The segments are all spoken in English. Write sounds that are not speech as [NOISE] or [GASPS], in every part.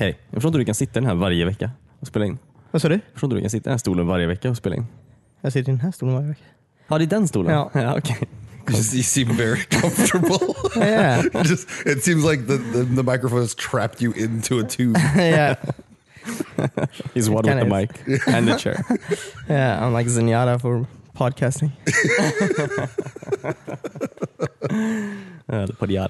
Hej, jag förstår inte hur du kan sitta i den här varje vecka och spela in. Vad sa du? Jag förstår inte hur du kan sitta i den här stolen varje vecka och spela in. Jag sitter i den här stolen varje vecka. Ja, det är den stolen? Ja. ja. You, just, you seem very [LAUGHS] comfortable. Yeah. [LAUGHS] just it seems like the, the the microphone has trapped you into a tube. [LAUGHS] yeah. He's one with the mic and the chair. Yeah, I'm like Zenyatta for podcasting. Ja, på det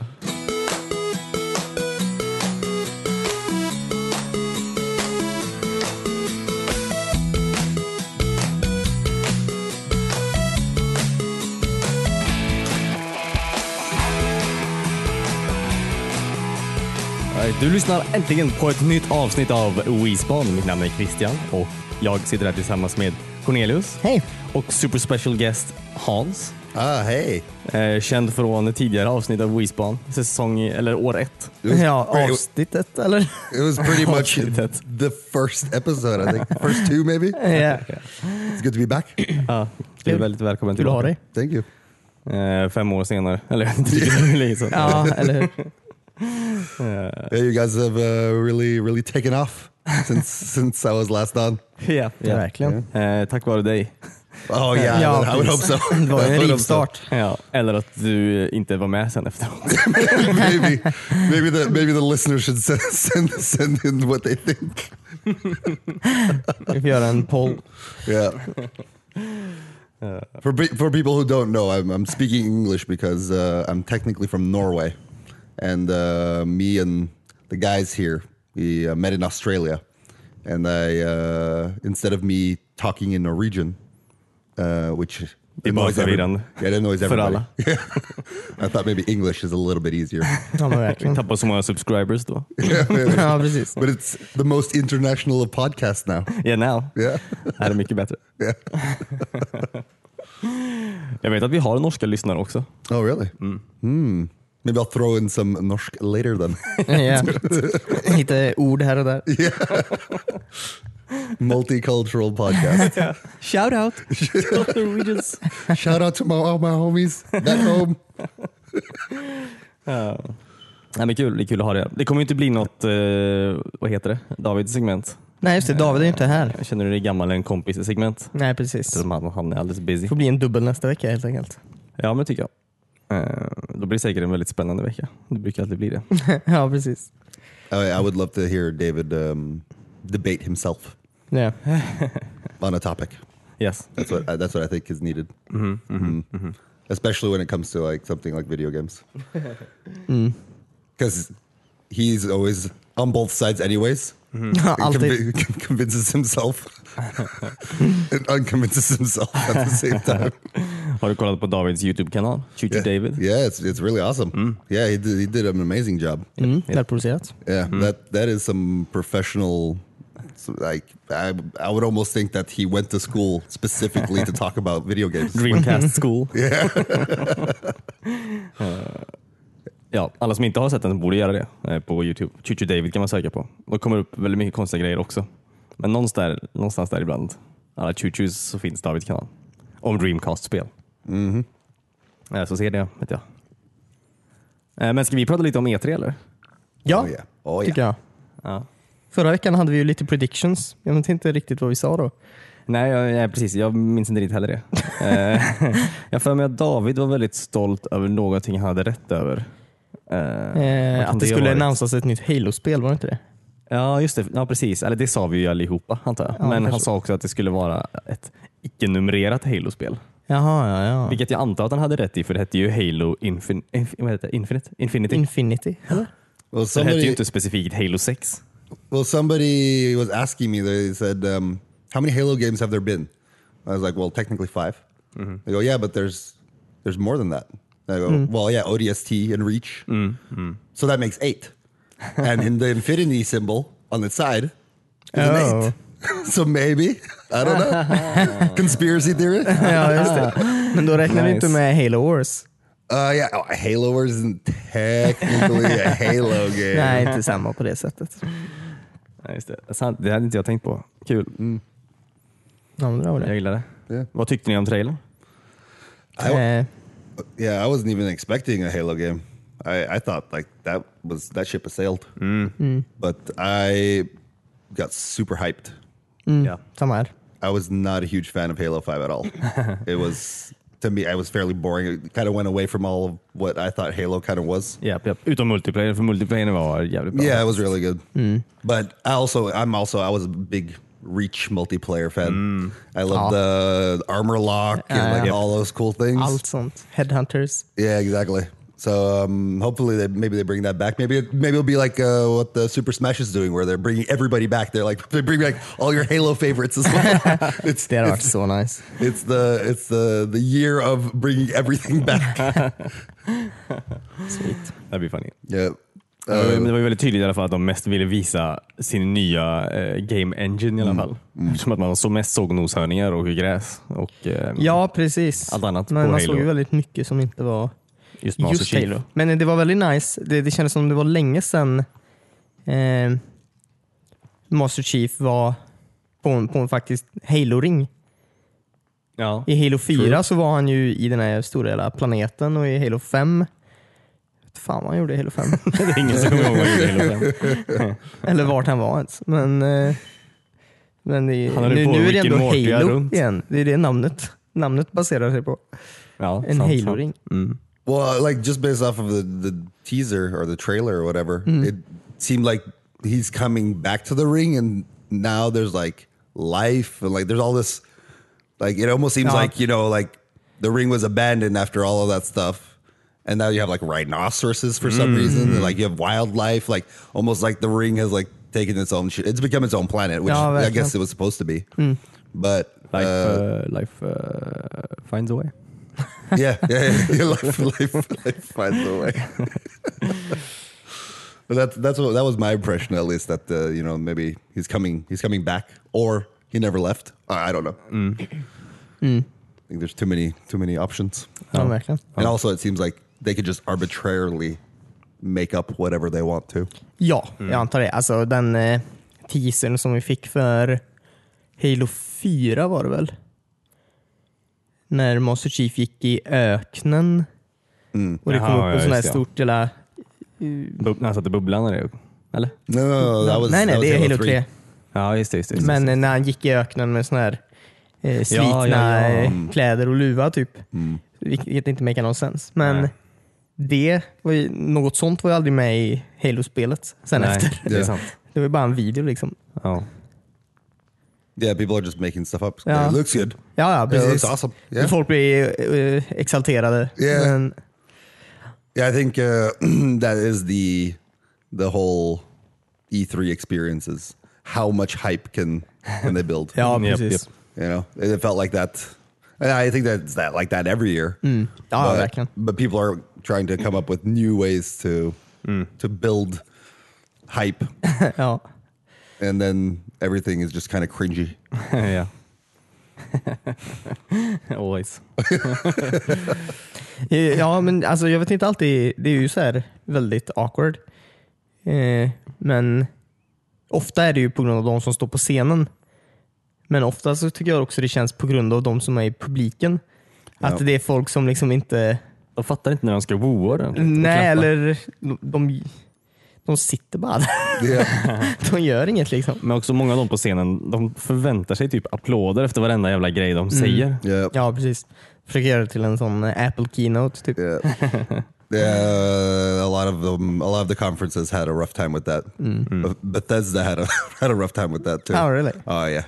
Du lyssnar äntligen på ett nytt avsnitt av WeSpan. Mitt namn är Christian och jag sitter här tillsammans med Cornelius Hej! och super special guest Hans. Ah, hey. Eh, känd från tidigare avsnitt av WeSpan, säsong, eller år ett. Ja, avsnittet eller? It was pretty [LAUGHS] much the first episode, I think. First two, maybe. [LAUGHS] Yeah. It's good to be back. Ja, du är väldigt välkommen Kul att ha tillbaka. dig. Thank you. Eh, fem år senare, eller jag vet inte hur länge sedan. Ja, eller hur? [LAUGHS] Yeah, you guys have uh, really, really taken off since [LAUGHS] since I was last on. Yeah, Ja, ja. verkligen. Eh, tack vare dig. Oh yeah, Ja, I would hope so. [LAUGHS] Det var ju I en would hope rivstart. Ja, eller att du inte var med sen efteråt. maybe, maybe the maybe the listeners should send send send in what they think. Vi får göra en poll. Yeah. For for people who don't know, I'm I'm speaking English because uh, I'm technically from Norway, and uh, me and the guys here we uh, met in Australia, and I uh, instead of me talking in Norwegian, uh, which Det är bara annoys every- förvirrande. yeah, it annoys everybody. alla. [LAUGHS] I thought maybe English is a little bit easier, Ja, men Vi verkligen. tappade så många subscribers då. Ja, precis. but it's the most international of podcasts now. Yeah, now. Yeah, Här är mycket bättre. yeah. [LAUGHS] Jag vet att vi har norska lyssnare också. Oh, really? Hmm. Maybe I'll throw in some norsk later then. Ja. [LAUGHS] Lite ord här och där. Multicultural podcast. Shout out to [LAUGHS] Norwegians. Shout out to my, all my homies back home. Ja. Nej, men kul, det är kul att ha det. Det kommer ju inte bli något, eh, vad heter det, Davids segment. Nej just det, David är ju inte här. Jag känner du dig gammal en kompis segment. Nej precis. Han, han är alldeles busy. Det får bli en dubbel nästa vecka helt enkelt. Ja, men tycker jag. Eh, då blir det säkert en väldigt spännande vecka. Det brukar alltid bli det. [LAUGHS] ja precis. I, I would love to hear David um, debate himself Ja. [LAUGHS] on a topic. Yes. That's what that's what I think is needed, Mhm. especially when it comes to like something like video games, [LAUGHS] because he's always on both sides, anyways. And Alltid. convi- convinces himself and unconvinces himself at the same time. Har du kollat på Davids YouTube-kanal? Shoot Yeah. David? Yeah, it's it's really awesome. Yeah, he did, he did an amazing job. Mm, välproducerat. Yeah, that that is some professional. so, Like I, I would almost think that he went to school specifically to talk about video games. [LAUGHS] Dreamcast School. [LAUGHS] Eh, [LAUGHS] ja, alla som inte har sett den borde göra det eh, på Youtube. Chuchu David kan man söka på. Det kommer upp väldigt mycket konstiga grejer också. Men någonstans där, någonstans där ibland, alla Chuchus, så finns Davids kanal. Om Dreamcast-spel. Eh, Så ser det, vet jag. Eh, Men ska vi prata lite om E3 eller? Ja, Oh yeah. Oh tycker yeah. jag. Ja. Förra veckan hade vi ju lite predictions. Jag vet inte riktigt vad vi sa då. Nej, jag, nej, precis. Jag minns inte riktigt heller det. Eh, [LAUGHS] [LAUGHS] jag för mig att David var väldigt stolt över någonting han hade rätt över. Eh, Eh, att det skulle annonsas ett nytt Halo-spel, var det inte det? Ja, just det. Ja, precis. Eller det sa vi ju allihopa, antar jag. Ja, Men han sa också att det skulle vara ett icke-numrerat Halo-spel. Jaha, ja, ja. Vilket jag antar att han hade rätt i, för det hette ju Halo Infin- Inf- vad heter det? Infinite? Infinity. Infinity, eller? Well, Så det hette ju somebody inte specifikt Halo 6. well somebody was asking me. They said, um, "How many Halo games have there been?" I was like, "Well, technically 5 mm-hmm. They go, "Yeah, but there's there's more than that." I go, mm. "Well, yeah, ODST and Reach, mm-hmm. so that makes eight. and in the infinity symbol on the side is an [LAUGHS] Oh. eight. [LAUGHS] so maybe I don't know. [LAUGHS] Conspiracy theory. Ja, just det. Men då räknar vi Nice. inte med Halo Wars. Uh, yeah, oh, Halo Wars isn't technically a [LAUGHS] Halo game. Nej, inte samma på det sättet. Ja, just det. Sant. det hade inte jag tänkt på. Kul. Ja, men det var Jag det. gillar det. Yeah. Vad tyckte ni om trailern? I, Eh, yeah, I wasn't even expecting a Halo game. I, I thought like that was that ship has sailed, but I got super hyped. Ja. Samma här. I was not a huge fan of Halo Five at all. [LAUGHS] it was to me, I was fairly boring. It kind of went away from all of what I thought Halo kind of was. Japp, japp. Utom multiplayer, för multiplayer var jävligt bra. Yeah, it was really good. Mm. But I also, I'm also, I was a big Reach multiplayer fan. Mm. I love ah. the armor lock and Yeah, like yeah. all those cool things. Allt sånt. Headhunters. Yeah, exactly. So um, hopefully, they, maybe they bring that back. Maybe it, maybe it'll be like uh, what the Super Smash is doing, where they're bringing everybody back. They're like [LAUGHS] they bring back all your Halo favorites as well. [LAUGHS] it's varit it's, så nice. it's the it's the the year of bringing everything back. [LAUGHS] Sweet. That'd be funny. yeah. Uh, det var ju väldigt tydligt i alla fall att de mest ville visa sin nya eh, game engine i alla fall. Som att man så mest såg noshörningar och gräs och eh, Ja, precis. allt annat Men på man Halo. såg ju väldigt mycket som inte var just Master just. Halo. Men det var väldigt nice. Det, det kändes som det var länge sedan eh, Master Chief var på en, på en faktiskt Halo-ring. Ja. I Halo 4 så var han ju i den här stora jävla planeten och i Halo 5 vet fan vad han gjorde i Halo 5. [LAUGHS] det är ingen som kommer ihåg vad han gjorde i Halo 5. [LAUGHS] Eller vart han var ens. Men, eh, men det, Han nu, på nu är det ändå Halo runt. igen. Det är det namnet, namnet baserar sig på. Ja, En Halo-ring. Mm. Well, like just based off of the, the teaser or the trailer or whatever, it seemed like he's coming back to the ring, and now there's like life and like there's all this. Like it almost seems Yeah. like you know like the ring was abandoned after all of that stuff, and now you have like rhinoceroses for some reason, and like you have wildlife, like almost like the ring has like taken its own shit. It's become its own planet, which Ja, I verkligen. guess it was supposed to be, but. Life, uh, uh, life uh, finds a way. [LAUGHS] yeah, yeah, yeah. [LAUGHS] yeah. life, life, life finds a way. [LAUGHS] but that's that's what that was my impression at least that uh, you know maybe he's coming he's coming back or he never left. I I don't know. I think there's too many too many options, Ja, verkligen. and also it seems like they could just arbitrarily make up whatever they want to. Ja, jag antar det. Alltså den eh, teasern som vi fick för Halo 4 var det väl? När Master Chief gick i öknen och det kom Jaha, upp en ja, sån här just ja. stort jävla... Bub- när han satte bubblan är det Eller? No, no, no, that was nej, nej, that det är Halo 3. Ja, just det. Just det, just. Men eh, när han gick i öknen med sån här eh, slitna ja, ja. eh, kläder och luva typ. Mm. Vilket inte make någon sens. Men Nej. det var ju, något sånt var ju aldrig med i Halo-spelet sen Nej, efter. det är sant. Det var ju bara en video liksom. Ja. Yeah, people are just making stuff up. Yeah. It looks good. Ja, ja Yeah, it looks awesome. Yeah. Folk blir eh, exalterade. Yeah. Men, Yeah, I think uh, [CLEARS THROAT] that is the the whole E3 experiences. How much hype can can they build? [LAUGHS] ja, Yep, precis. yep. yep. You know, it felt like that. And I think that's that like that every year. Ja, but, verkligen. but people are trying to come up with new ways to to build hype, [LAUGHS] ja. And then everything is just kind of cringy. [LAUGHS] ja. [LAUGHS] Always. [LAUGHS] Eh, Ja, men alltså, jag vet inte alltid. Det är ju så här väldigt awkward. Eh, men ofta är det ju på grund av de som står på scenen. Men ofta så tycker jag också det känns på grund av de som är i publiken. Att Ja. det är folk som liksom inte... De fattar inte när de ska wooa den. Nej, eller de, de sitter bara där. Yeah, [LAUGHS] De gör inget liksom. Men också många av dem på scenen, de förväntar sig typ applåder efter varenda jävla grej de säger. yeah, Ja, precis. Försöker göra det till en sån eh, Apple keynote. Typ. yeah. [LAUGHS] Yeah, a lot of them, a lot of the conferences had a rough time with that. Beth- Bethesda had a [LAUGHS] had a rough time with that too. Oh, really? Oh yeah.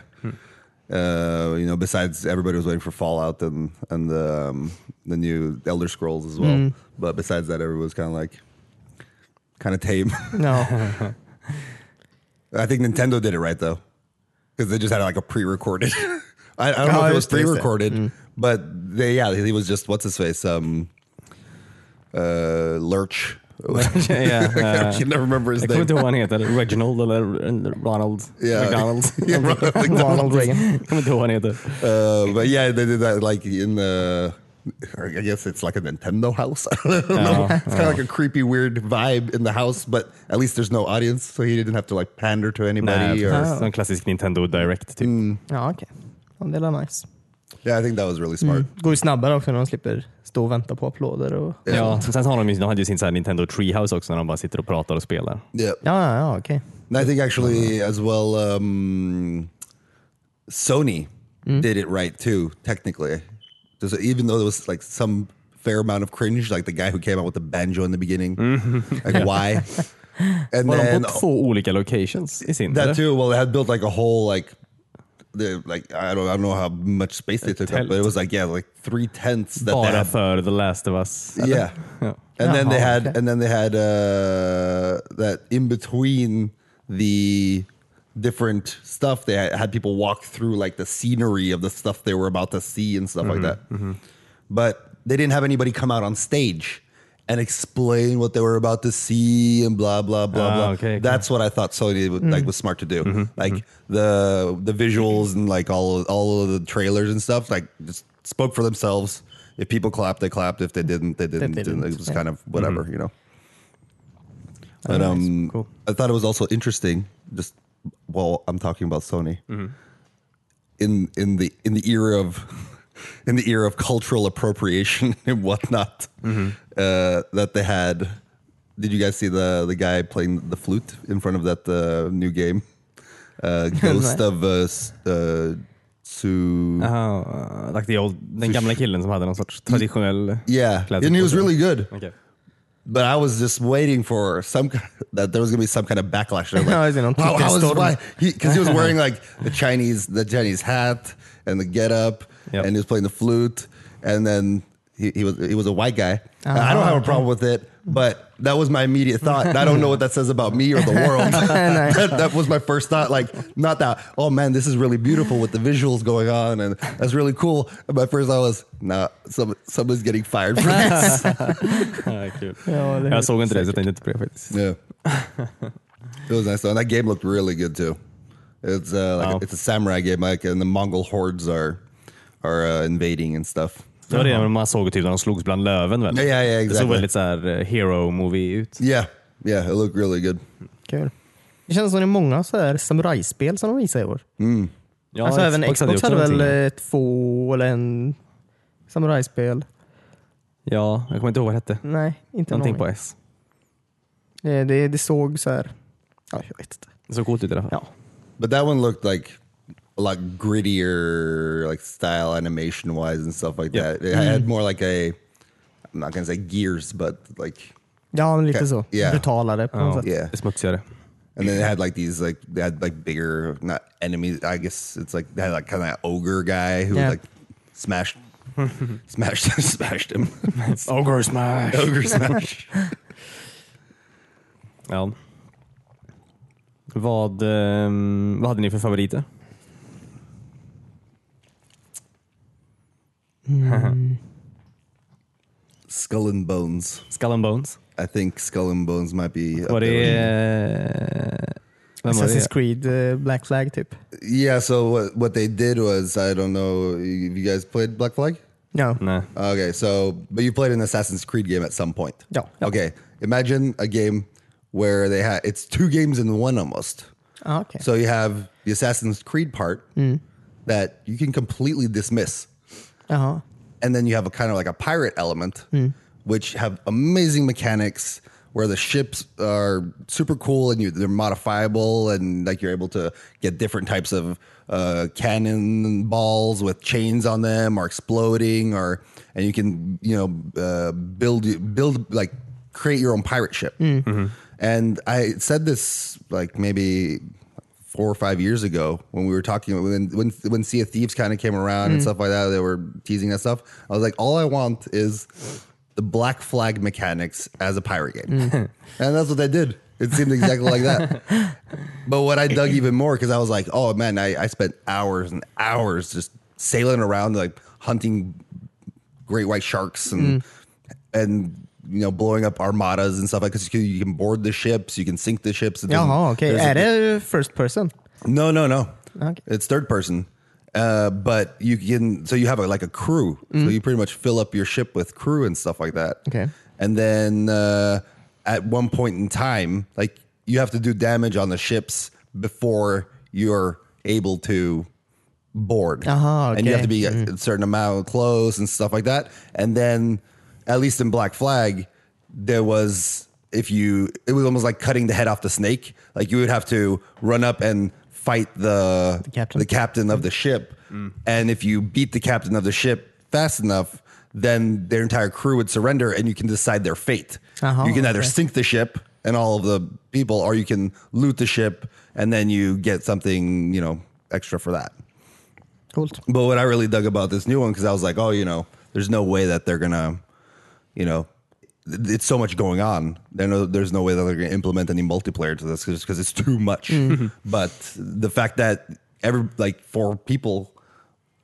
Uh, you know, besides everybody was waiting for Fallout and and the um, the new Elder Scrolls as well. But besides that, everyone was kind of like kind of tame. No. [LAUGHS] I think Nintendo did it right though, because they just had like a pre-recorded. [LAUGHS] I, I don't know Oh, if it was yeah. pre-recorded, but they yeah he was just what's his face um uh Lurch. ja, [LAUGHS] I eh, can never remember his kommer name. inte ihåg vad heter. Reginald eller Ronald Yeah. McDonald. Yeah, Ronald Ronald Reagan. kommer inte ihåg vad han heter. Uh, but yeah, they did that like in the. I guess it's like a Nintendo house. [LAUGHS] I don't know. It's kind of like a creepy, weird vibe in the house, but at least there's no audience, so he didn't have to like pander to anybody. Nej, or. En klassisk Nintendo Direct typ. Ja, okej. Ja, det är nice. Yeah, I think that was really smart. Går ju snabbare också när de slipper stå och vänta på applåder. Och... Ja, sen har de, ju- de hade ju sin så här Nintendo Treehouse också när de bara sitter och pratar och spelar. Yeah. Ja, ja, ja okej. And I think actually as well, um, Sony did it right too. Technically, Just even though there was like some fair amount of cringe, like the guy who came out with the banjo in the beginning, like why? [LAUGHS] And de then två olika locations i sin? that eller? too. Well, they had built like a whole like. The, like I don't I don't know how much space they took up, but it was like yeah, like three tenths that they Bara had för The Last of Us? eller? Yeah. Ja. And then they had okay. and then they had uh, that in between the different stuff they had, people walk through like the scenery of the stuff they were about to see and stuff like that. But they didn't have anybody come out on stage and explain what they were about to see and blah blah blah Ah, blah. okay. That's what I thought Sony would, like was smart to do. Like the the visuals and like all all of the trailers and stuff like just spoke for themselves. If people clapped, they clapped. If they didn't, they didn't. didn't, it was yeah. kind of whatever, you know. But nice. um, Cool. I thought it was also interesting. Just while I'm talking about Sony, in in the in the era of [LAUGHS] in the era of cultural appropriation [LAUGHS] and whatnot, uh, that they had. Did you guys see the the guy playing the flute in front of that uh, new game, uh, [LAUGHS] Ghost of uh, uh, Su? Jaha, uh, like the old, den gamla killen som hade någon sorts traditionell Yeah, and he was really good. Okej. But I was just waiting for some [LAUGHS] that there was gonna be some kind of backlash. [LAUGHS] I was Ja, just det, någon how, is why? Because he, was wearing like [LAUGHS] the Chinese the Chinese hat and the get up, Yep. and he was playing the flute, and then he, he was he was a white guy. And I don't have a problem with it, but that was my immediate thought. And I don't know what that says about me or the [LAUGHS] world. [LAUGHS] that, that was my first thought. Like not that. Oh man, this is really beautiful with the visuals going on, and that's really cool. And my first thought was, nah, some, somebody's getting fired for [LAUGHS] this. Ja, kul. Ja, det är jag såg inte det så jag tänkte inte på det faktiskt. Yeah, it was nice though, and that game looked really good too. It's uh, like Wow. it's a samurai game, like and the Mongol hordes are are uh, invading and stuff. Det var det man såg typ när de slogs bland löven väl? Ja, ja, ja, Det såg exactly. väldigt så här eh, hero-movie ut. Yeah, yeah, it looked really good. Kul. Det känns som det är många så här samurajspel som de visar i år. Ja, alltså även Xbox hade, också väl eh, två eller en samurajspel? Ja, jag kommer inte ihåg vad det hette. Nej, inte Någonting någon. på S. Det, det, det såg så här... Ja, jag vet inte. Det såg coolt ut i alla fall. Ja. But that one looked like a lot grittier, like style animation wise and stuff like Yeah. that. It had more like a, I'm not gonna say gears, but like Ja, men lite så. yeah. Brutalare på något Ja, sätt. Yeah. det är smutsigare. And then it had like these like they had like bigger not enemies. I guess it's like they had like kind of ogre guy who Yeah. like smashed, [LAUGHS] smashed, [LAUGHS] smashed him. [LAUGHS] Ogre smash! ogre smash. Ja. Vad, ehm, vad hade ni för favoriter? [LAUGHS] Skull and Bones. Skull and Bones? I think Skull and Bones might be. up Var det... there. eh, Vem var Assassin's? Creed eh, Black Flag typ. Yeah. So what what they did was I don't know. Have you guys played Black Flag? No. Nej. Okay, so but you played an Assassin's Creed game at some point. No. ja. Okay, imagine a game where they had it's two games in one almost. Ah, okej. So you have the Assassin's Creed part that you can completely dismiss, Jaha. and then you have a kind of like a pirate element, which have amazing mechanics where the ships are super cool and you, they're modifiable, and like you're able to get different types of uh, cannon balls with chains on them, or exploding, or and you can you know uh, build build like create your own pirate ship. And I said this like maybe four or five years ago when we were talking when when when Sea of Thieves kind of came around and mm. stuff like that. They were teasing that stuff. I was like, all I want is the Black Flag mechanics as a pirate game, mm. [LAUGHS] and that's what they did. It seemed exactly like that. [LAUGHS] But what I dug even more because I was like, oh man, I, I spent hours and hours just sailing around like hunting great white sharks and mm. and you know blowing up armadas and stuff like because you can board the ships, you can sink the ships. Doesn't- Jaha, okej. there's a- first person? no, no, no. Okay. It's third person. Uh, but you can, so you have a, like a crew. So you pretty much fill up your ship with crew and stuff like that. Okay. And then uh, at one point in time, like you have to do damage on the ships before you're able to board. Aha, And you have to okay. be a certain amount of clothes and stuff like that. And then, at least in Black Flag, there was if you it was almost like cutting the head off the snake. Like you would have to run up and fight the the captain. captain of the ship. And if you beat the captain of the ship fast enough, then their entire crew would surrender and you can decide their fate. Uh-huh, you can either okay. sink the ship and all of the people, or you can loot the ship and then you get something, you know, extra for that. Coolt. But what I really dug about this new one, because I was like, oh, you know, there's no way that they're gonna, you know, it's so much going on. There no, there's no way that they're gonna implement any multiplayer to this because it's too much. Mm-hmm. But the fact that every like four people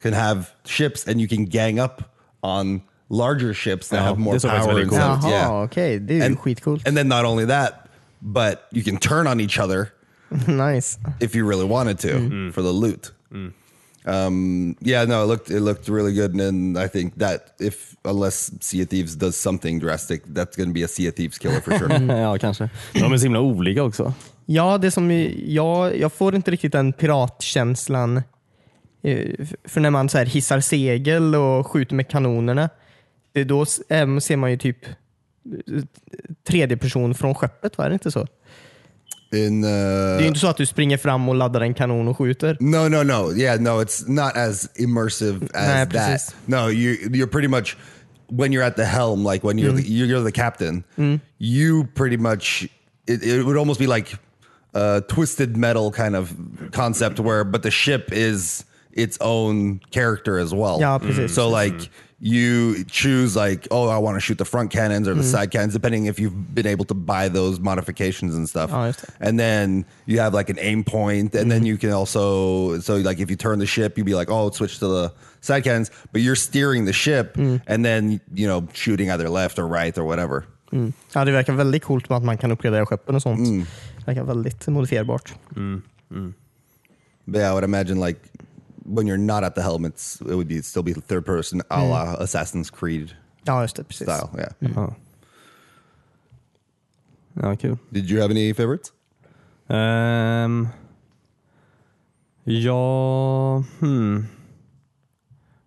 can have ships and you can gang up on larger ships that Ja, have more det såg faktiskt power väldigt and coolt stuff. Yeah. Uh-huh. okay. Det är ju And, skitcoolt. and then not only that, but you can turn on each other [LAUGHS] nice. if you really wanted to mm-hmm. for the loot. Mm. Um, yeah, no, it looked it looked really good, and I think that if unless Sea of Thieves does something drastic, that's going to be a Sea of Thieves killer for sure. [LAUGHS] ja, kanske. De är så himla olika också. Ja, det som jag, jag får inte riktigt den piratkänslan. eh, För när man så här hissar segel och skjuter med kanonerna, det då ser man ju typ eh, tredje person från skeppet, var det inte så? In Det är uh, ju inte så att du springer fram och laddar en kanon och skjuter. no, no, no, yeah, no, it's not as immersive as Nah, that. No, you you're pretty much when you're at the helm, like when you're the, you're the captain, you pretty much it, it would almost be like a twisted metal kind of concept where, but the ship is its own character as well. Ja, precis. So like you choose like, oh, I want to shoot the front cannons or the mm-hmm. side cannons, depending if you've been able to buy those modifications and stuff. Ja, just det. and then you have like an aim point, and then mm-hmm. you can also so like if you turn the ship, you'd be like, oh, switch to the side cannons, but you're steering the ship, mm. and then you know shooting either left or right or whatever. Mm. Ja, det verkar väldigt coolt med att man kan uppgradera skeppen och sånt. Det verkar väldigt modifierbart. But yeah, I would imagine like when you're not at the helm, it's it would be still be third person, a la Assassin's Creed Ja, just det. Precis. style. Yeah. Ja. ja, kul. Did you have any favorites? Ehm, ja, hmm.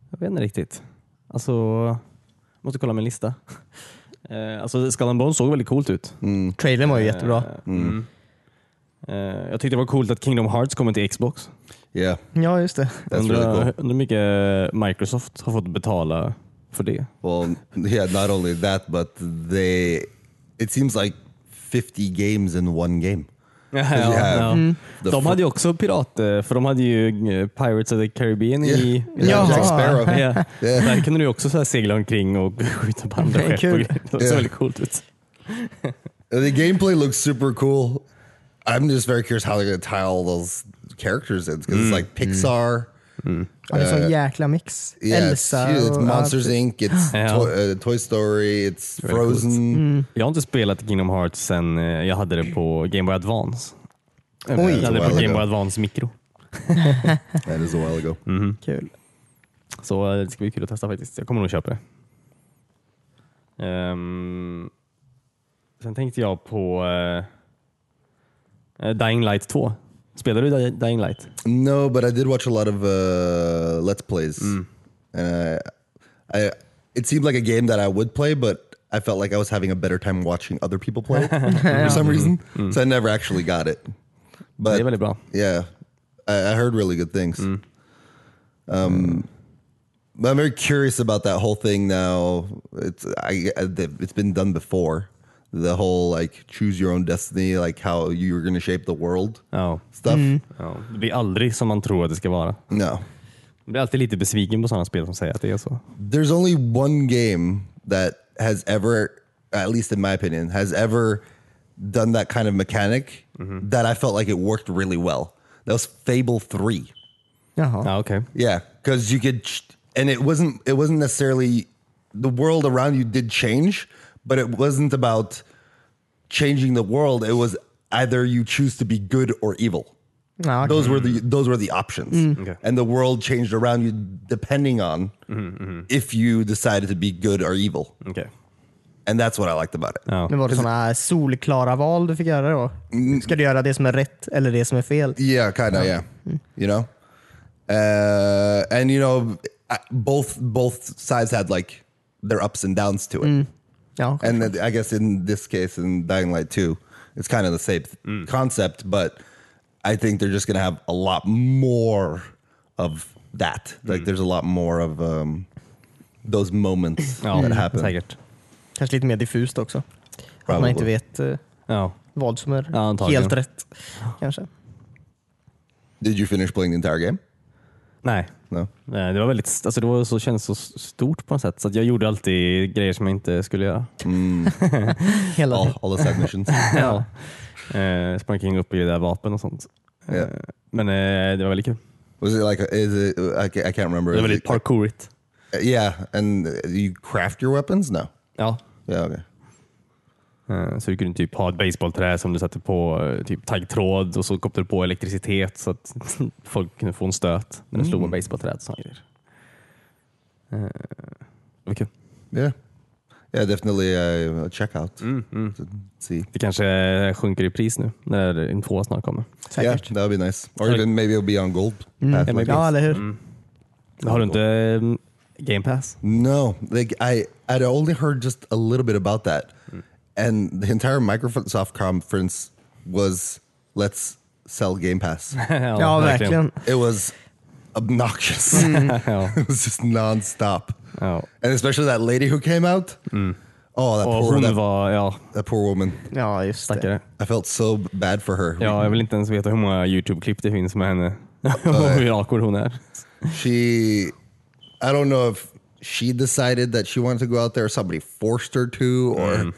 Jag vet inte riktigt. Alltså, jag måste kolla min lista. [LAUGHS] Eh, alltså Skull and Bones såg väldigt coolt ut. Trailern var ju jättebra. Eh, mm. Eh, jag tyckte det var coolt att Kingdom Hearts kommer till Xbox. Yeah, Ja, just det. undrar, really cool. hur mycket Microsoft har fått betala för det. Well, yeah, not only that, but they it seems like 50 games in one game. [LAUGHS] Ja, have Mm. De hade ju också pirater, för de hade ju eh, Pirates of the Caribbean i, i Jaha. Jack Sparrow. Ja. [LAUGHS] Yeah. Där kunde du också så här segla omkring och [LAUGHS] skjuta på andra skepp. grejer. Det såg väldigt coolt ut. The gameplay looks super cool. I'm just very curious how they're going to tie all those characters in because it's like Pixar. Ja, det är sån jäkla mix. Yeah, it's, Elsa it's och Monsters allt. Inc. It's [GASPS] Ja. Toy, uh, Toy Story. It's Väldigt coolt. Frozen. Jag har inte spelat Kingdom Hearts sen eh, jag hade det på Game Boy Advance. Oj. Jag hade det på Game Boy. Advance Micro. [LAUGHS] That is a while ago. Kul. Så eh, det ska bli kul att testa faktiskt. Jag kommer nog köpa det. Ehm, sen tänkte jag på eh, Dying Light 2. Spelade du Dying Light? No, but I did watch a lot of uh, Let's Plays. And uh, I, it seemed like a game that I would play, but I felt like I was having a better time watching other people play [LAUGHS] for some reason. So I never actually got it. det But är väldigt bra. Yeah, I, I heard really good things. Um, but I'm very curious about that whole thing now. It's I, I it's been done before. The whole like choose your own destiny, like how you're going to shape the world Ja. stuff. Mm. Ja. Det blir aldrig som man tror att det ska vara. No, Jag blir alltid lite besviken på sådana spel som säger att det är så. there's only one game that has ever, at least in my opinion, has ever done that kind of mechanic mm-hmm. that I felt like it worked really well. That was Fable Three. Jaha. Ah, ja, okej. Yeah, because you could, ch- and it wasn't. It wasn't necessarily the world around you did change, but it wasn't about changing the world. It was either you choose to be good or evil. Ah, ja, okej. Those were the those were the options, mm. Okay. and the world changed around you depending on mm-hmm, mm-hmm. if you decided to be good or evil. Okej. And that's what I liked about it. Ja. Men var det sådana solklara val du fick göra då? Mm. Ska du göra det som är rätt eller det som är fel? Yeah, kind of. Yeah, mm. you know. Uh, and you know, both both sides had like their ups and downs to it. Ja, And then I guess in this case, in Dying Light 2, it's kind of the same concept, but I think they're just going to have a lot more of that. Like, there's a lot more of um, those moments [LAUGHS] Ja, that happen. säkert. Kanske lite mer diffust också. Att Probably. man inte vet eh, Ja. vad som är Ja, helt rätt. Kanske. Did you finish playing the entire game? Nej. No. Nej, Det var väldigt, alltså det var så, kändes så stort på något sätt så att jag gjorde alltid grejer som jag inte skulle göra. [LAUGHS] Hela All, all the side missions. [LAUGHS] Ja. Eh, sprang omkring upp i det där vapen och sånt. Eh, Yeah. Men eh, det var väldigt kul. Was it like, is it, I, ca- I can't remember. Det var väldigt parkourigt. yeah, and you craft your weapons? No. Ja. Yeah, okay. Eh, Så du kunde typ ha ett baseballträ som du satte på eh, typ taggtråd och så kopplade du på elektricitet så att [LAUGHS] folk kunde få en stöt när du slog med baseballträd. grejer. Eh, Det var kul. Yeah. Yeah, definitely uh, a checkout. To see. Det kanske sjunker i pris nu när en tvåa snart kommer. Yeah, säkert. that would be nice. Or even maybe it'll be on gold. Yeah, maybe. Ja, eller hur? Har du inte eh, Game Pass? No, like I, I'd only heard just a little bit about that, and the entire Microsoft conference was let's sell Game Pass. [LAUGHS] Ja, verkligen. it was obnoxious. [LAUGHS] Mm. [LAUGHS] it was just nonstop, Ja. and especially that lady who came out. Mm. Oh, that Och poor, hon that, var, ja, that poor woman. Ja, just det. stackare. I felt so bad for her. Ja, jag vill inte ens veta hur många YouTube-klipp det finns med henne. och hur awkward hon är. She, I don't know if she decided that she wanted to go out there, or somebody forced her to, or mm.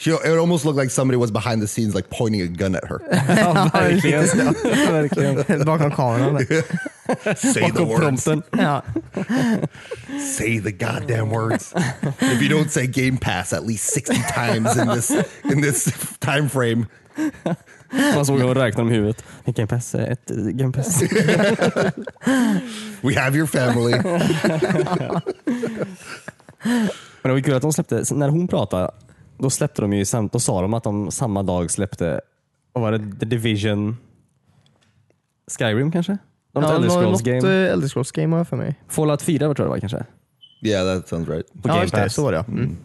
She. It almost looked like somebody was behind the scenes, like pointing a gun at her. [LAUGHS] [LAUGHS] Ja, verkligen. verkligen. Bakom kameran. [LAUGHS] Say the Bakom words. prompten. Ja. Say the goddamn words. if you don't say Game Pass at least sixty times in this in this time frame, Man såg hon räkna om huvudet. Game Pass, eh, ett eh, Game Pass. we have your family. Men det var kul att de släppte, när hon pratade, då släppte de ju samt, då sa de att de samma dag släppte, vad var det, The Division, Skyrim kanske? De Ja, Elder något Scrolls game. eh, Elder Scrolls game har jag för mig. Fallout 4 tror jag det var kanske? yeah, that sounds right. På Ja, Game just det. Pass. Så var det ja. Mm.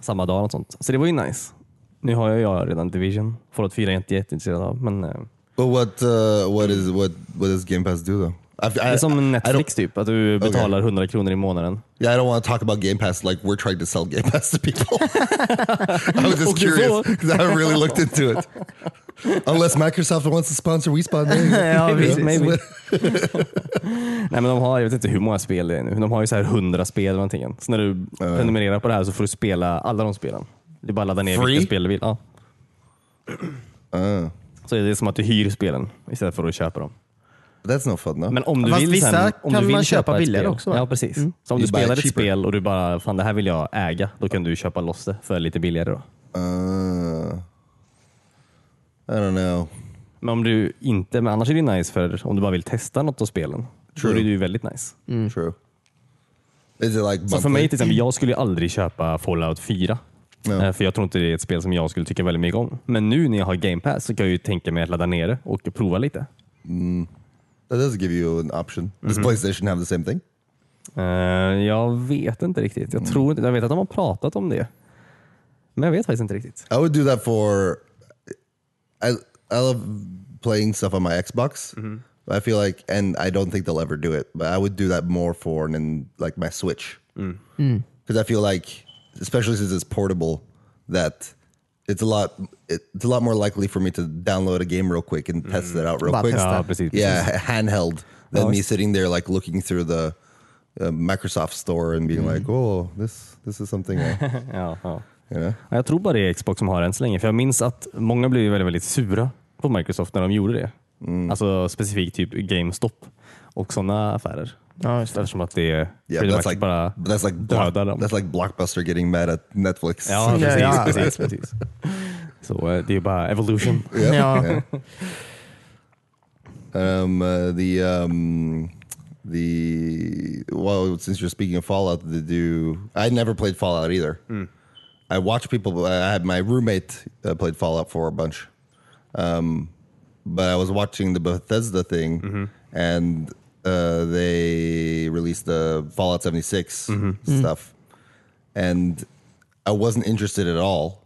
Samma dag och sånt. Så det var ju nice. Nu har jag, jag redan Division. Fallout 4 är jag inte jätteintresserad av. Men eh, But what uh, what is what what does Game Pass do though? I, det är som Netflix typ, att du betalar 100 kronor i månaden. Yeah, I don't want to talk about Game Pass like we're trying to sell Game Pass to people. [LAUGHS] I was just Okay, curious because I haven't really looked into it. Unless Microsoft wants to sponsor maybe. [LAUGHS] Ja, Maybe, maybe. [LAUGHS] Nej men de har, jag vet inte hur många spel det är nu. De har ju så här 100 spel eller någonting. Så när du prenumererar på det här så får du spela alla de spelen. Är bara att ladda ner Free? vilka spel du vill. Ja. Uh, Så är det som att du hyr spelen istället för att köpa dem. That's no fun though. Men om du Fast vill vissa sen, om kan du vill man köpa ett billigare spel, också, va? Ja precis. Så om You du spelar ett cheaper. spel och du bara, fan det här vill jag äga, då kan du köpa loss det för lite billigare. Då. Uh, I don't know. Men om du inte, men annars är det nice för om du bara vill testa något av spelen. Då True. är det ju väldigt nice. True. Is it like Så för mig till exempel, jag skulle ju aldrig köpa Fallout 4. Ja. Eh, För jag tror inte det är ett spel som jag skulle tycka väldigt mycket om. Men nu när jag har Game Pass så kan jag ju tänka mig att ladda ner det och prova lite. That does give you an option. Does mhm. PlayStation have the same thing? Eh, jag vet inte riktigt. Jag, tror, inte- jag vet att de har pratat om det. Men jag vet faktiskt inte riktigt. I would do that for. I I love playing stuff on my Xbox. Mhm. I feel like, and I don't think they'll ever do it, but I would do that more for and like my Switch mm. Mm. because I feel like, especially since it's portable, that it's a lot. It's a lot more likely for me to download a game real quick and test it out real Bara quick. testa. Ja, precis. Yeah, handheld than Ja, me visst. sitting there like looking through the uh, Microsoft store and being like, oh, this this is something. I, [LAUGHS] Ja, ja. you know. Ja, Jag tror bara det är Xbox som har än så länge. För jag minns att många blev väldigt, väldigt sura på Microsoft när de gjorde det. Alltså specifikt typ GameStop och sådana affärer. Ja, just det. Eftersom att det är Yeah, pretty much that's like bara but that's like dödar block, dem. that's like Blockbuster getting mad at Netflix. Ja, Ja, precis. ja. precis, precis. Så eh, det är ju bara evolution. [LAUGHS] Yeah, Ja. yeah. Um, uh, the um, the well, since you're speaking of Fallout, did you? I never played Fallout either. I watched people. I had my roommate uh, played Fallout for a bunch, um, but I was watching the Bethesda thing, and uh, they released the Fallout 76 Mm-hmm. stuff, and I wasn't interested at all.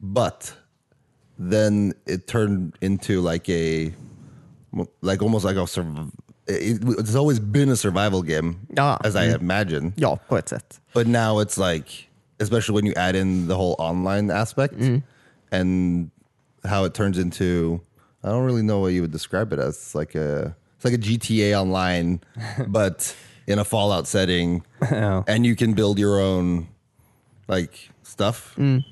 But then it turned into like a, like almost like a surv- it, it's always been a survival game, Ja. as I imagine. Ja, på ett sätt. But now it's like, especially when you add in the whole online aspect and how it turns into, I don't really know what you would describe it as. It's like a, it's like a GTA online, [LAUGHS] but in a Fallout setting, Ja. and you can build your own like stuff. Mm.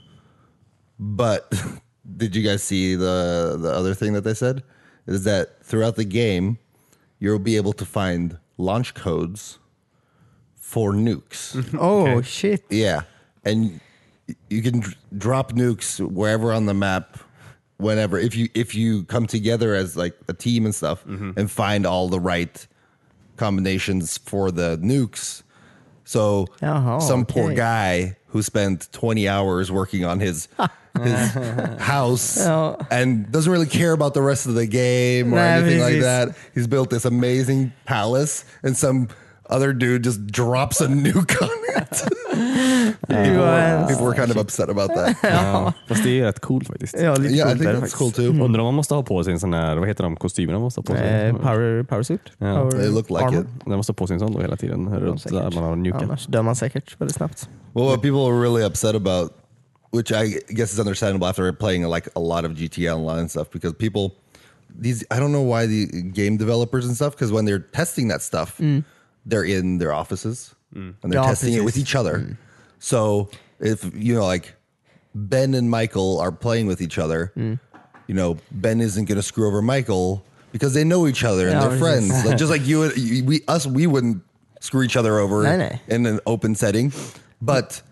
But [LAUGHS] did you guys see the the other thing that they said? Is that throughout the game, you'll be able to find launch codes for nukes. [LAUGHS] Oh shit. Yeah, and you can dr- drop nukes wherever on the map, whenever if you if you come together as like a team and stuff mm-hmm. and find all the right combinations for the nukes. So Jaha, some poor guy who spent 20 hours working on his [LAUGHS] his house Ja. [LAUGHS] Oh. and doesn't really care about the rest of the game or Nej, anything like that. He's built this amazing palace and some other dude just drops a nuke on it. Det var People were kind of upset about that. [LAUGHS] Ja. Fast det är rätt coolt faktiskt. Ja, lite yeah, I think är that's cool faktiskt. too. Undrar om man måste ha på sig en sån här, vad heter de kostymerna man måste ha på sig? Eh, power, power suit? Ja. Power They look like armor. it. Man måste ha på sig en sån då hela tiden. Runt säkert. där man har nukat. Annars dör man säkert väldigt snabbt. Well, what people were really upset about, which I guess is understandable after playing like a lot of GTA Online and stuff, because people, these I don't know why the game developers and stuff, because when they're testing that stuff, they're in their offices mm. and they're Ja, testing it with each other. So if you know, like Ben and Michael are playing with each other, you know, Ben isn't going to screw over Michael because they know each other and Ja, they're precis. friends. like, [LAUGHS] just like you, and- we us, we wouldn't screw each other over Nej, nej. in an open setting, but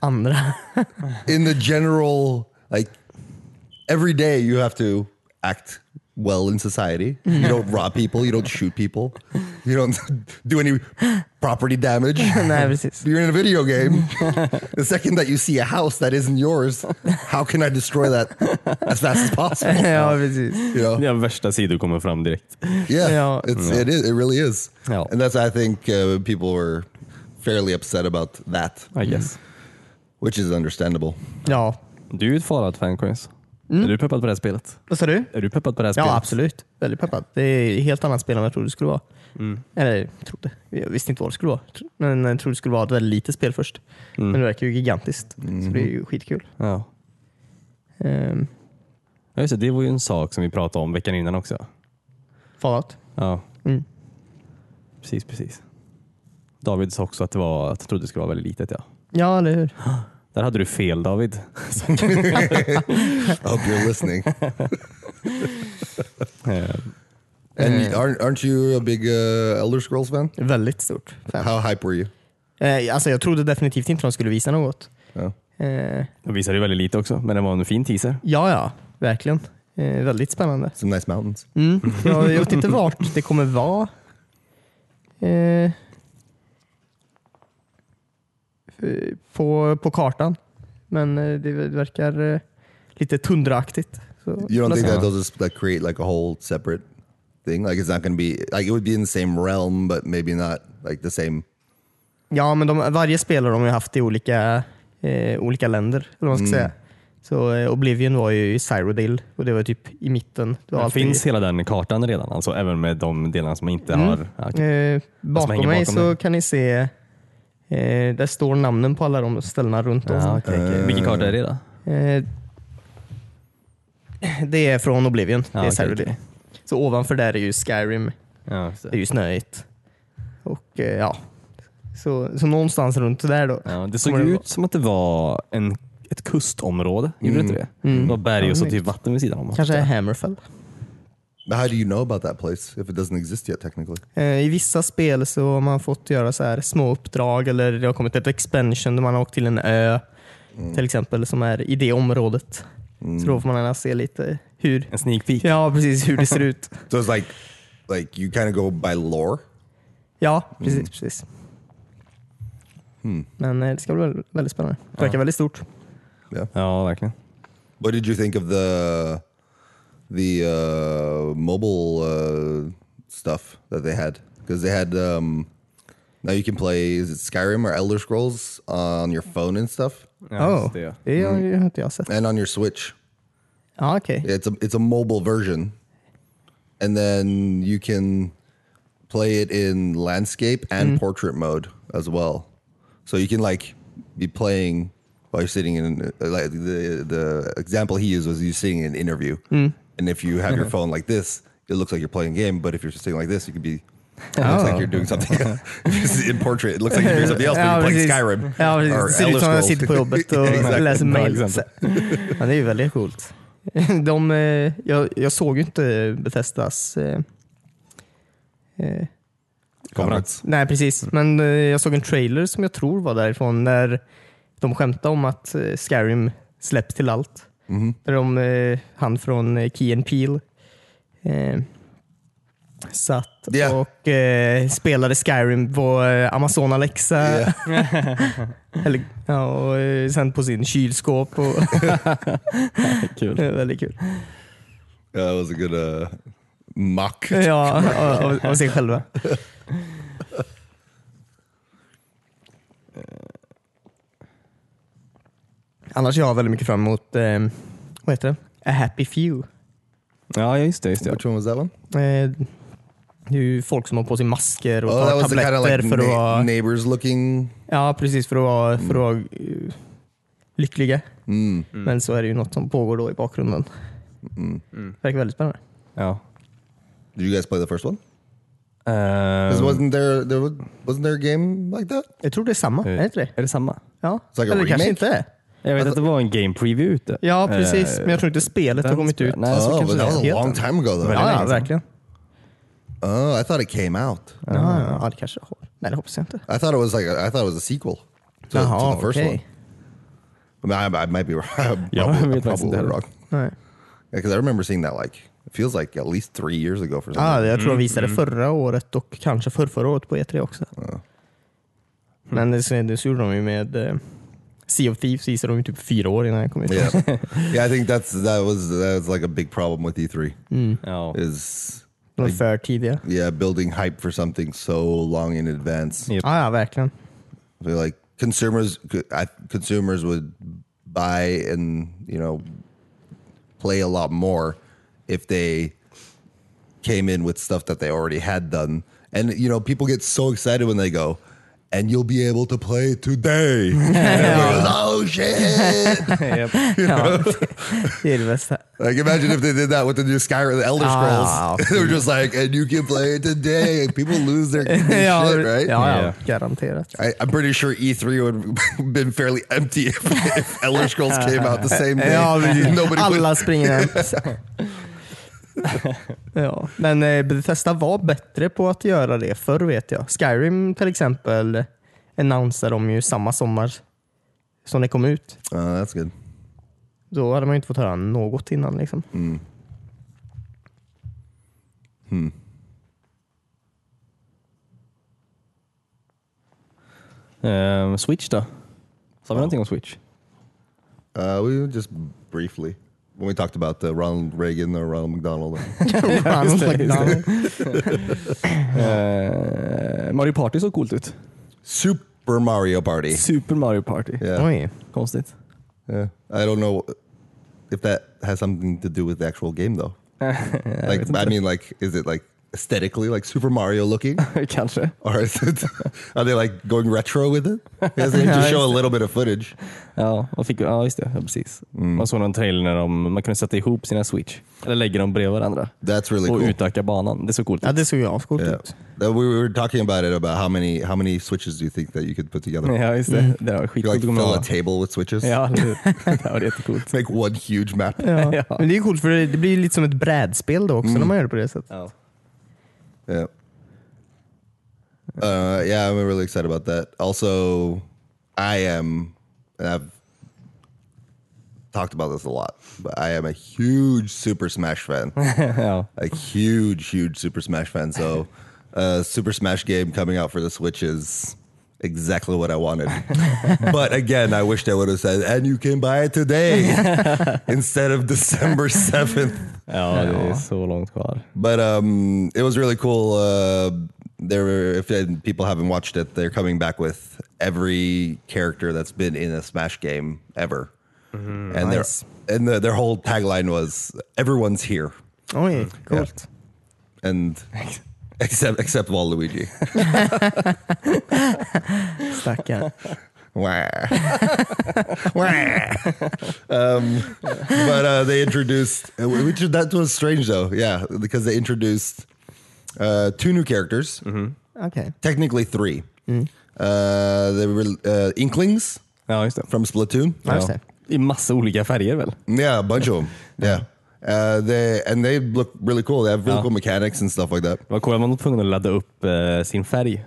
in the general like every day you have to act well in society you don't rob people you don't shoot people you don't [LAUGHS] do any property damage [LAUGHS] Nej, precis. you're in a video game the second that you see a house that isn't yours how can i destroy that as fast as possible [LAUGHS] ja, precis. you know Ja, värsta sidor kommer fram direkt. yeah Ja. it's it is it really is Ja. and that's i think uh, people were fairly upset about that I guess. which is understandable Ja. Du är ju ett Fallout-fan Coins. Är du peppad på det här spelet? Vad sa du? Är du peppad på det här spelet? Ja, absolut. Väldigt peppad. Det är ett helt annat spel än vad jag trodde det skulle vara. Eller trodde. Jag visste inte vad det skulle vara. Men jag trodde det skulle vara ett väldigt litet spel först. Men det verkar ju gigantiskt. Så det är ju skitkul. Ja. Um, Ja, just det, det var ju en sak som vi pratade om veckan innan också. Fallout. Ja, Mm. precis, precis. David sa också att det var, att han trodde det skulle vara väldigt litet. Ja. Ja, eller hur? Där hade du fel David. i [LAUGHS] hope you're listening Eh, And aren't, aren't you a big uh, Elder Scrolls fan? Väldigt stort fan. How hype were you? Eh, alltså, jag trodde definitivt inte de skulle visa något. Oh. Eh, Jag visade ju väldigt lite också, men det var en fin teaser. ja, ja. Verkligen. Eh, väldigt spännande. Some nice mountains. Mm. Jag, jag vet inte vart det kommer vara. Eh, på, på kartan. Men eh, det verkar eh, lite tundraaktigt. Så, You don't think that they'll just like create like a whole separate thing? Like it's not going to be like it would be in the same realm, but maybe not like the same. Ja, men de, varje spelare de har ju haft i olika, eh, olika länder. Eller vad man ska säga. Så eh, Oblivion var ju i Cyrodiil och det var typ i mitten. Det alltid- finns hela den kartan redan, alltså även med de delarna som inte har... Ja, okej. Eh, bakom mig bakom så dig. kan ni se, eh, där står namnen på alla de ställena runt om. Ja, okej, okej. Vilken karta är det då? Eh, det är från Oblivion. Ja, det är Cyrodiil. okej. Så ovanför där är ju Skyrim. Ja, Det är ju snöigt. Och eh, ja, så, så någonstans runt där då. Ja, det såg det ut som att det var en, ett kustområde, gjorde det inte det? Mm. Det var berg och så Ja, typ vatten vid sidan om. Kanske är Hammerfell. How do you know about that place if it doesn't exist yet technically? Eh, I vissa spel så har man fått göra så här små uppdrag eller det har kommit ett expansion där man har åkt till en ö till exempel som är i det området. Så då får man gärna se lite hur, En sneak peek. ja, precis, hur det ser ut. [LAUGHS] So it's like like you kind of go by lore. Ja, precis. precis. Men eh, det ska bli väldigt, väldigt spännande. Det verkar väldigt stort. Yeah. Ja, verkligen. What did you think of the the uh, mobile uh, stuff that they had? because they had um, now you can play is it Skyrim or Elder Scrolls on your phone and stuff, Ja, oh, just det, ja. det har ju inte jag sett. and on your Switch. Ja, okej. It's a it's a mobile version, and then you can play it in landscape and portrait mode as well. So you can like be playing while you're sitting in uh, like the the example he used was you sitting in an interview, and if you have your phone like this, it looks like you're playing a game. But if you're sitting like this, you could be. It looks like Oh. you're doing something you're [LAUGHS] in portrait. It looks like you're doing something else, but you're playing Skyrim Ja, or. Det ser ut Elder som jag Scrolls. sitter på [LAUGHS] jobbet och Exakt. läser Bra mail. exempel. Ja, det är ju väldigt coolt. [LAUGHS] De, eh, jag, jag såg ju inte Bethesdas eh, eh, Konferens. Nej, precis. Men eh, jag såg en trailer som jag tror var därifrån när de skämtade om att eh, Skyrim släpps till allt. Där de, eh, han från eh, Key and Peele eh, satt Ja. och eh, spelade Skyrim på eh, Amazon Alexa. Yeah. [LAUGHS] [LAUGHS] Eller, ja, och eh, sen på sin kylskåp. Och, [LAUGHS] Kul. det är väldigt kul. Yeah, that was a good uh, mock. Ja, av, av sig själva. Annars jag har väldigt mycket fram emot, eh, vad heter det? A Happy Few. Ja, just det. Just det. Which one was that one? Eh, det är ju folk som har på sig masker och Oh, tabletter kind of like för att vara, neighbors looking. ja, precis, för att vara, för att vara eh, lyckliga. Mm. Men så är det ju något som pågår då i bakgrunden. Verkar väldigt spännande. Ja. Did you guys play the first one? 'Cause wasn't there, there was, wasn't there a game like that? Jag tror det är samma, är det inte det? är det samma? Ja, like eller det kanske inte är. Jag vet att det var en game preview ute. Ja, precis. Eh, men jag tror inte spelet har kommit ut. Nej, så oh, kanske but that det was är. a long time ago though. Ja, ja, verkligen. Oh, I thought it came out. Ja, ja, ja, det kanske jag har. Nej, det hoppas jag inte. I thought it was like a, I thought it was a sequel to, to Jaha, the first okej. one. I mean, I, I might be [LAUGHS] wrong. I'm Ja, probably, jag I'm vet faktiskt probably heller. wrong. Nej. Yeah, because I remember seeing that like it feels like at least three years ago for Ah, jag tror de visade förra året och kanske för förra året på E3 också. Men det, så- det så gjorde de ju med eh, Sea of Thieves visade de ju typ fyra år innan jag kom ut. Yeah, [LAUGHS] yeah. I think that's that was that was like a big problem with E3 mm. Ja. is De var för tidiga. yeah building hype for something so long in advance. Yep. Ja, ja, verkligen. So, like consumers I, consumers would buy and you know play a lot more if they came in with stuff that they already had done and you know people get so excited when they go and you'll be able to play today [LAUGHS] goes, oh shit Japp. Ja, det är det bästa. like imagine if they did that with the new Skyrim the Elder Scrolls Ah. [LAUGHS] they were just like and you can play it today people lose their, their [LAUGHS] ja, shit right ja, ja, Yeah. garanterat. I, I'm pretty sure E3 would have been fairly empty if, if Elder Scrolls came out the same day. Ja, precis. Nobody would, Alla springer hem. [LAUGHS] ja, men eh, Bethesda var bättre på att göra det förr vet jag. Skyrim till exempel annonsade de ju samma sommar som det kom ut. Oh, that's good. Då hade man ju inte fått höra något innan. Liksom. Ehm, Switch då? Sa vi någonting om Switch? Uh, we just briefly when we talked about the Ronald Reagan or Ronald McDonald. [LAUGHS] [LAUGHS] Ronald [LAUGHS] McDonald. Ehm, Mario Party såg coolt ut. Super Mario Party. Super Mario Party. Yeah. Oj. Konstigt. yeah. I don't know if that has something to do with the actual game though. Like, vet I mean, like, is it like aesthetically like Super Mario looking, [LAUGHS] Kanske. or is it? Are they like going retro with it? [LAUGHS] Because they just show a little bit of footage. Ja, man fick, ja just det. Ja, precis. Mm. Man såg någon trailer när de, man kunde sätta ihop sina Switch. Eller lägga dem bredvid varandra. That's really och cool. utöka banan. Det såg coolt Ja, ut. det såg ju ascoolt Yeah. ut. That we were talking about it about how many how many switches do you think that you could put together? Ja, just det. Det var You skitcoolt. like att komma fill a ihåg. table with switches. Ja, eller hur? [LAUGHS] det var jättekult. Make one huge map. Ja. Ja. Men det är coolt för det, det blir lite som ett brädspel då också när man gör det på det sättet. Ja. Yeah. Uh, yeah, I'm really excited about that. Also, I am, and I've talked about this a lot, but I am a huge Super Smash fan. ja. [LAUGHS] a huge, huge Super Smash fan. So, uh, Super Smash game coming out for the Switch is exactly what I wanted. [LAUGHS] but again, I wish they would have said, and you can buy it today [LAUGHS] instead of December 7th. ja, det är så långt kvar. But um, it was really cool. Uh, they're if uh, people haven't watched it, they're coming back with every character that's been in a Smash game ever, and Nice. their and the, their whole tagline was "Everyone's here," Oh, Oj, coolt. and [LAUGHS] except except Waluigi. [LAUGHS] Stackarn. Wah. [LAUGHS] Wah. um, but uh, they introduced, which that was strange though, yeah, because they introduced uh, two new characters, Okay. technically three. Uh, they were uh, Inklings Ja, just det. from Splatoon. Ja, just det. I massa olika färger väl? Yeah, a bunch of them. [LAUGHS] Yeah. Uh, they and they look really cool. They have really Ja. cool mechanics and stuff like that. Det var coolt, man var tvungen att ladda upp eh, sin färg.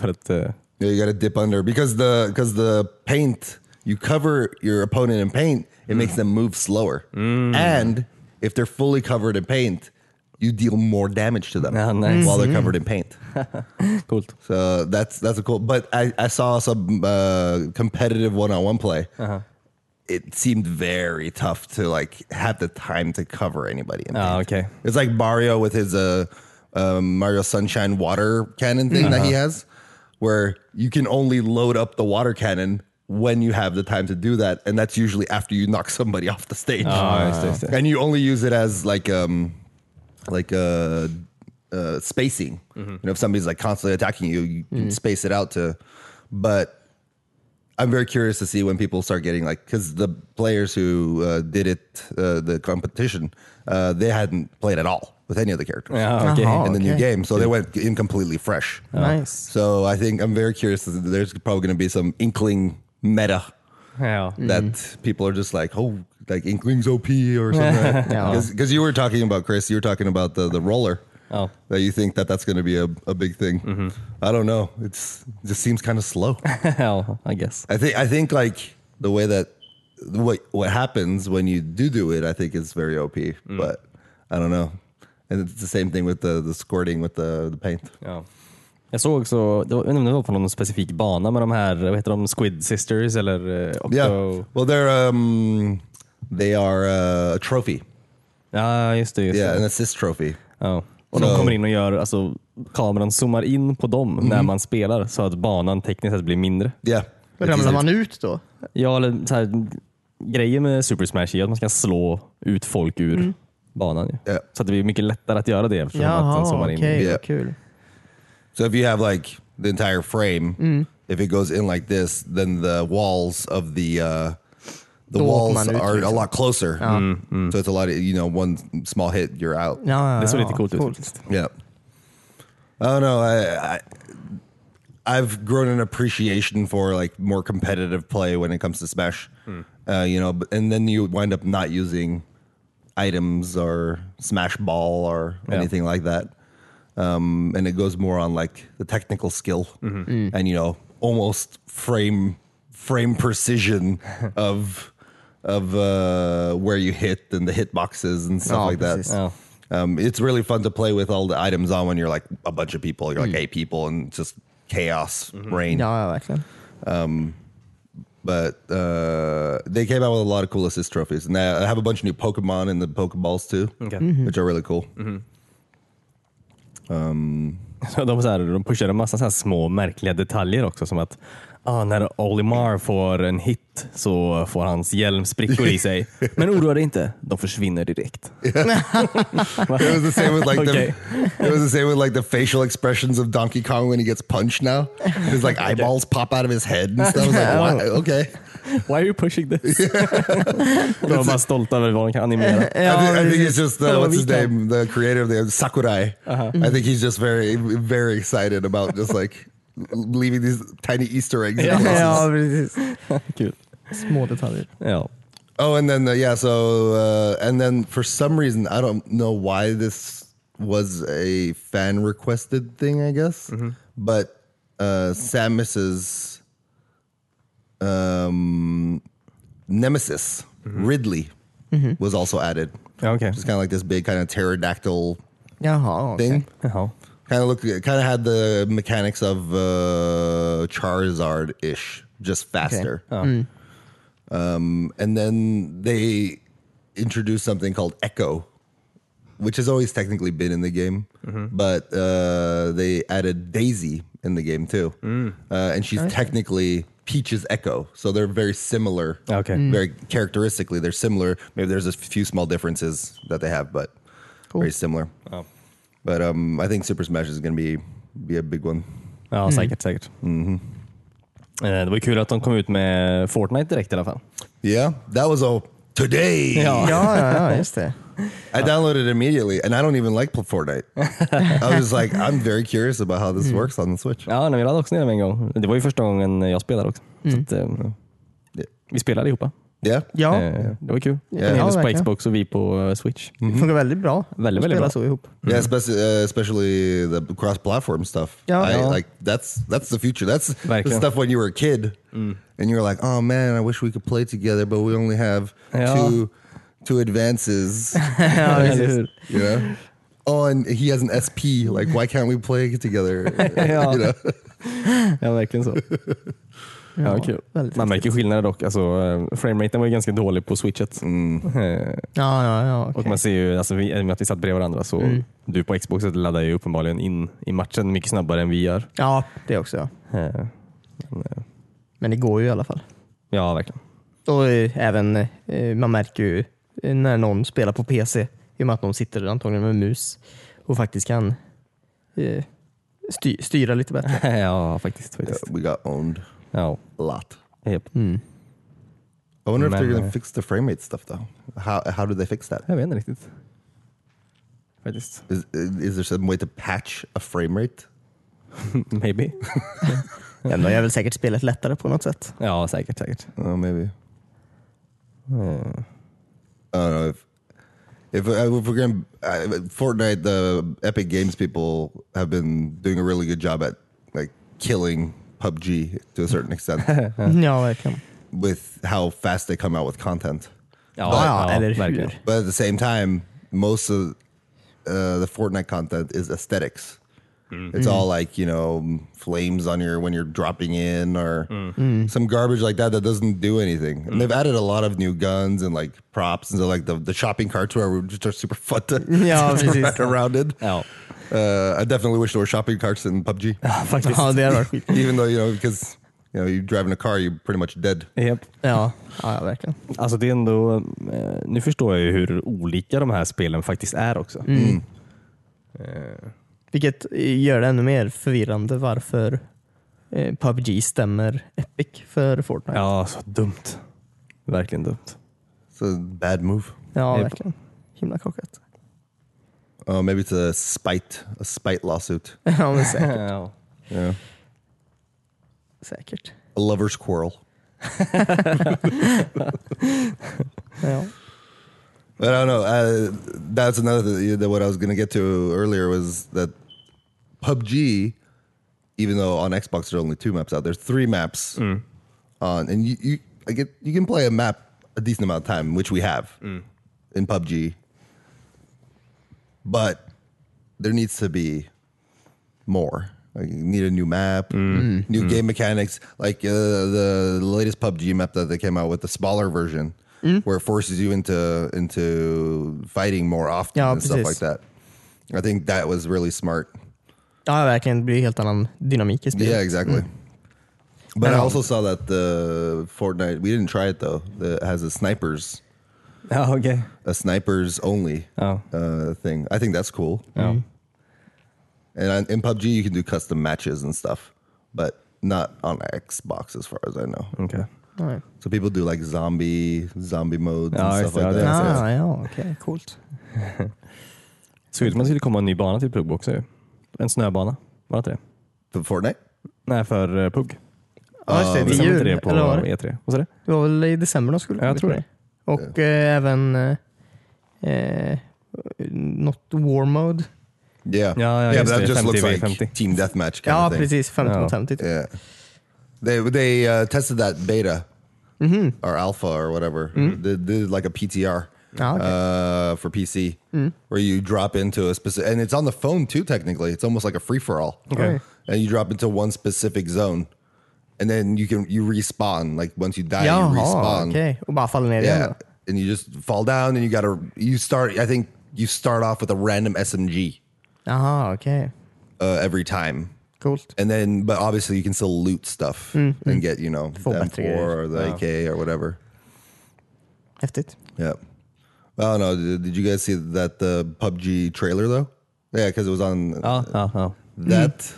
För att, eh, Yeah, you got to dip under because the because the paint you cover your opponent in paint, it makes them move slower. Mm. And if they're fully covered in paint, you deal more damage to them Ah, nice. while they're covered in paint. [LAUGHS] coolt. So that's that's a cool. But I, I saw some uh, competitive one on one play. It seemed very tough to like have the time to cover anybody. In paint. okay. It's like Mario with his uh, um, Mario Sunshine water cannon thing that he has, where you can only load up the water cannon when you have the time to do that, and that's usually after you knock somebody [LAUGHS] off the stage. Ja, just det, just det. And you only use it as like um like uh, uh spacing. You know, if somebody's like constantly attacking you, you can space it out to. But I'm very curious to see when people start getting like because the players who uh, did it, uh, the competition, uh, they hadn't played at all with any of the characters Ja, okej. Jaha. in the new game, so they went in completely fresh. Nice. So I think I'm very curious. There's probably going to be some inkling meta Ja. that people are just like, oh, like Inkling's OP or something. [LAUGHS] Yeah. Because you were talking about Chris, you were talking about the the roller. Oh. That you think that that's going to be a, a big thing. I don't know. It's it just seems kind of slow. [LAUGHS] ja, I guess. I think I think like the way that what what happens when you do do it, I think is very OP. But I don't know. And it's the same thing with the the squirting with the the paint. Ja. Jag såg också, det var, jag vet inte om det var på någon specifik bana med de här, vad heter de, Squid Sisters eller eh, Octo... Yeah. Well, they're um they are uh, a trophy. Ja, just det. Just Yeah, det. an assist trophy. Ja. Och Så- de kommer in och gör, alltså kameran zoomar in på dem när man spelar så att banan tekniskt sett blir mindre. Yeah. Ramlar man ut då? Ja, eller så här, grejen med Super Smash är att man ska slå ut folk ur banan. ju. Ja. Så att det blir mycket lättare att göra det eftersom att den Jaha, zoomar okej. in. Yeah. vad Kul. So if you have like the entire frame, if it goes in like this, then the walls of the uh, the Då åker walls man are a lot closer. Mm, mm. So it's a lot of you know one small hit, you're out. Ja, ja, Det såg ja, lite coolt ut faktiskt. Yeah. I don't know. I, I I've grown an appreciation for like more competitive play when it comes to Smash. Hmm. Uh, you know, but- and then you wind up not using items or Smash Ball or Yeah. anything like that. Um, and it goes more on like the technical skill mm-hmm. and you know almost frame frame precision [LAUGHS] of of uh, where you hit and the hitboxes and stuff Ja, like that. precis. Ja. Um, it's really fun to play with all the items on when you're like a bunch of people. You're like eight people and just chaos reign. Ja, ja, verkligen. But uh, they came out with a lot of cool assist trophies, and I I have a bunch of new Pokemon in the Pokeballs too, Okay. which are really cool. [LAUGHS] Så de, så här, de pushade en massa så här små märkliga detaljer också som att ah, när Olimar får en hit så får hans hjälm sprickor i sig. [LAUGHS] Men oroa dig inte, de försvinner direkt. [LAUGHS] It was the same with like Okay. the it was the same with like the facial expressions of Donkey Kong when he gets punched. Now his like eyeballs pop out of his head and stuff. I was like, [LAUGHS] Why? okay. Why are you pushing this? de var bara stolta över vad de kan animera. I, think, I think it's just uh, vad what's his name, the creator of the Sakurai. I think he's just very, very excited about just like leaving these tiny Easter eggs. in Yeah. places. Ja, precis. Kul. Små detaljer. Ja. Oh, and then uh, yeah, so uh, and then for some reason I don't know why this was a fan requested thing, I guess, but uh, Samus's um, nemesis Ridley was also added. Ja, okej. It's kind of like this big kind of pterodactyl Jaha, okej. thing. Jaha. Kind of look, kind of had the mechanics of uh, Charizard ish, just faster. Um, and then they introduced something called Echo, which has always technically been in the game, but uh, they added Daisy in the game too, uh, and she's technically Peach's Echo, so they're very similar. Okay. Mm. very characteristically, they're similar. Maybe there's a few small differences that they have, but very similar. Ja, But um, I think Super Smash is going to be be a big one. ja säkert. säkert. Eh, Det var kul att de kom ut med Fortnite direkt i alla fall. Yeah, that was a today. [LAUGHS] Ja. Ja, ja, ja, just det. I downloaded it immediately, and I don't even like Fortnite. I was like, I'm very curious about how this works on the Switch. Ja, nej, vi laddade också ner den en gång. Det var ju första gången jag spelade också. Så att, eh, vi spelade ihop. Yeah, Ja, Eh, Det var kul. Ja, En del på verkligen. Xbox och vi på eh, Switch. det funkar väldigt bra. Väldigt, att väldigt spela bra. så ihop. yeah, especially uh, especially the cross-platform stuff. Yeah. I, Yeah. like that's that's the future. That's the Verkligen. stuff when you were a kid, and you were like, oh man, I wish we could play together, but we only have Yeah. two two advances. [LAUGHS] Ja, [LAUGHS] Eller precis. hur? you know. Oh, and he has an SP. Like, why can't we play together? [LAUGHS] Yeah. You know? Ja, verkligen så. Ja, kul. Man märker skillnader dock. Alltså, eh, frameraten var ju ganska dålig på switchet. Eh, [LAUGHS] Ja, ja, ja. Och okej. man ser ju, alltså, vi, i och med att vi satt bredvid varandra, så du på Xboxet laddar ju uppenbarligen in i matchen mycket snabbare än vi gör. Ja, det också. Ja. Eh, Men det går ju i alla fall. Ja, verkligen. Och eh, även, eh, man märker ju eh, när någon spelar på PC, i och med att de sitter antagligen med mus och faktiskt kan eh, sty styra lite bättre. [LAUGHS] ja, faktiskt. faktiskt. we got owned Ja, a lot. japp. Mm. I wonder if they're gonna uh, fix the frame rate stuff though. How how do they fix that? Jag vet inte riktigt. Faktiskt. Is is there some way to patch a frame rate? [LAUGHS] Maybe. Ändå är väl säkert spelet lättare på något sätt. Ja, säkert. säkert. Oh, maybe. Eh, I don't know if if, uh, if we're gonna uh, Fortnite, the Epic Games people have been doing a really good job at like killing PUBG to a certain extent [LAUGHS] Ja, verkligen. with how fast they come out with content. Ja, Ja, eller hur? verkligen. But at the same time, most of uh, the Fortnite content is aesthetics. Mm-hmm. It's all like you know flames on your when you're dropping in or some garbage like that that doesn't do anything. And they've mm. added a lot of new guns and like props and so like the, the shopping carts were just are super fun to, [LAUGHS] Ja, [LAUGHS] to precis. ride around in. Ja, Uh, I definitely wish there were shopping carts in PUBG. [LAUGHS] faktiskt. [LAUGHS] Ja, det hade varit skit. Even though you know because you know you driving a car, you're pretty much dead. Japp. Ja, ja, verkligen. Alltså det är ändå, eh, nu förstår jag ju hur olika de här spelen faktiskt är också. Eh, Vilket gör det ännu mer förvirrande varför eh, PubG stämmer Epic för Fortnite. Ja, så dumt. Verkligen dumt. So bad move. Ja, verkligen. Himla korkat. Oh, maybe it's a spite, a spite lawsuit. [LAUGHS] ja, men säkert. Ja. Yeah, säkert. a lover's quarrel. [LAUGHS] Ja. But I don't know. Uh, that's another thing that what I was going to get to earlier was that PUBG, even though on Xbox there's only two maps out, there's three maps on, and you you I get you can play a map a decent amount of time, which we have in PUBG. But there needs to be more. Like you need a new map, mm. new mm. game mechanics. Like uh, the latest PUBG map that they came out with, the smaller version, mm. where it forces you into into fighting more often Ja, and stuff like that. I think that was really smart. ja, verkligen. Det blir helt annan dynamik i spelet. Yeah, exactly. But I also saw that the Fortnite. We didn't try it though. That has a snipers, [LAUGHS] Ja, okej. a snipers only Ja. uh, thing. I think that's cool. Ja. And on, in PUBG, you can do custom matches and stuff, but not on Xbox, as far as I know. Okej. Nej. So people do like zombie zombie modes Ja, and stuff like that. Ah, ja, okej. Coolt. Såg ut som att det skulle komma en ny bana till Pug också ju. En snöbana. Var det inte det? For Fortnite? Nej, för uh, Pug. Ja, just det. Det, jul, på eller var det? E3? Vad sa du? det var väl i december de skulle Ja, jag tror det. Och eh, även eh, eh, något War Mode. Yeah. Ja, ja, yeah, just but that det. just 50 looks v like 50. team deathmatch kind Ja, of thing. precis. 15 Ja. mot 50. typ. Yeah. They they uh, tested that beta or alpha or whatever. They did like a PTR Ah, okay. uh, for PC where you drop into a specific, and it's on the phone too. Technically, it's almost like a free for all. Okay. And you drop into one specific zone, and then you can you respawn. Like once you die, you respawn. okej. Och bara faller ner igen Yeah, då? and you just fall down, and you gotta you start. I think you start off with a random SMG. Jaha, uh-huh, okej. uh, every time. Coolt. And then, but obviously, you can still loot stuff mm-hmm. and get you know Få the bättre M4 grejer. or the. AK oh. or whatever. Häftigt. Yeah. I don't know. Did, you guys see that uh, the PUBG trailer though? Yeah, because it was on. Ja, ja, ja. That mm.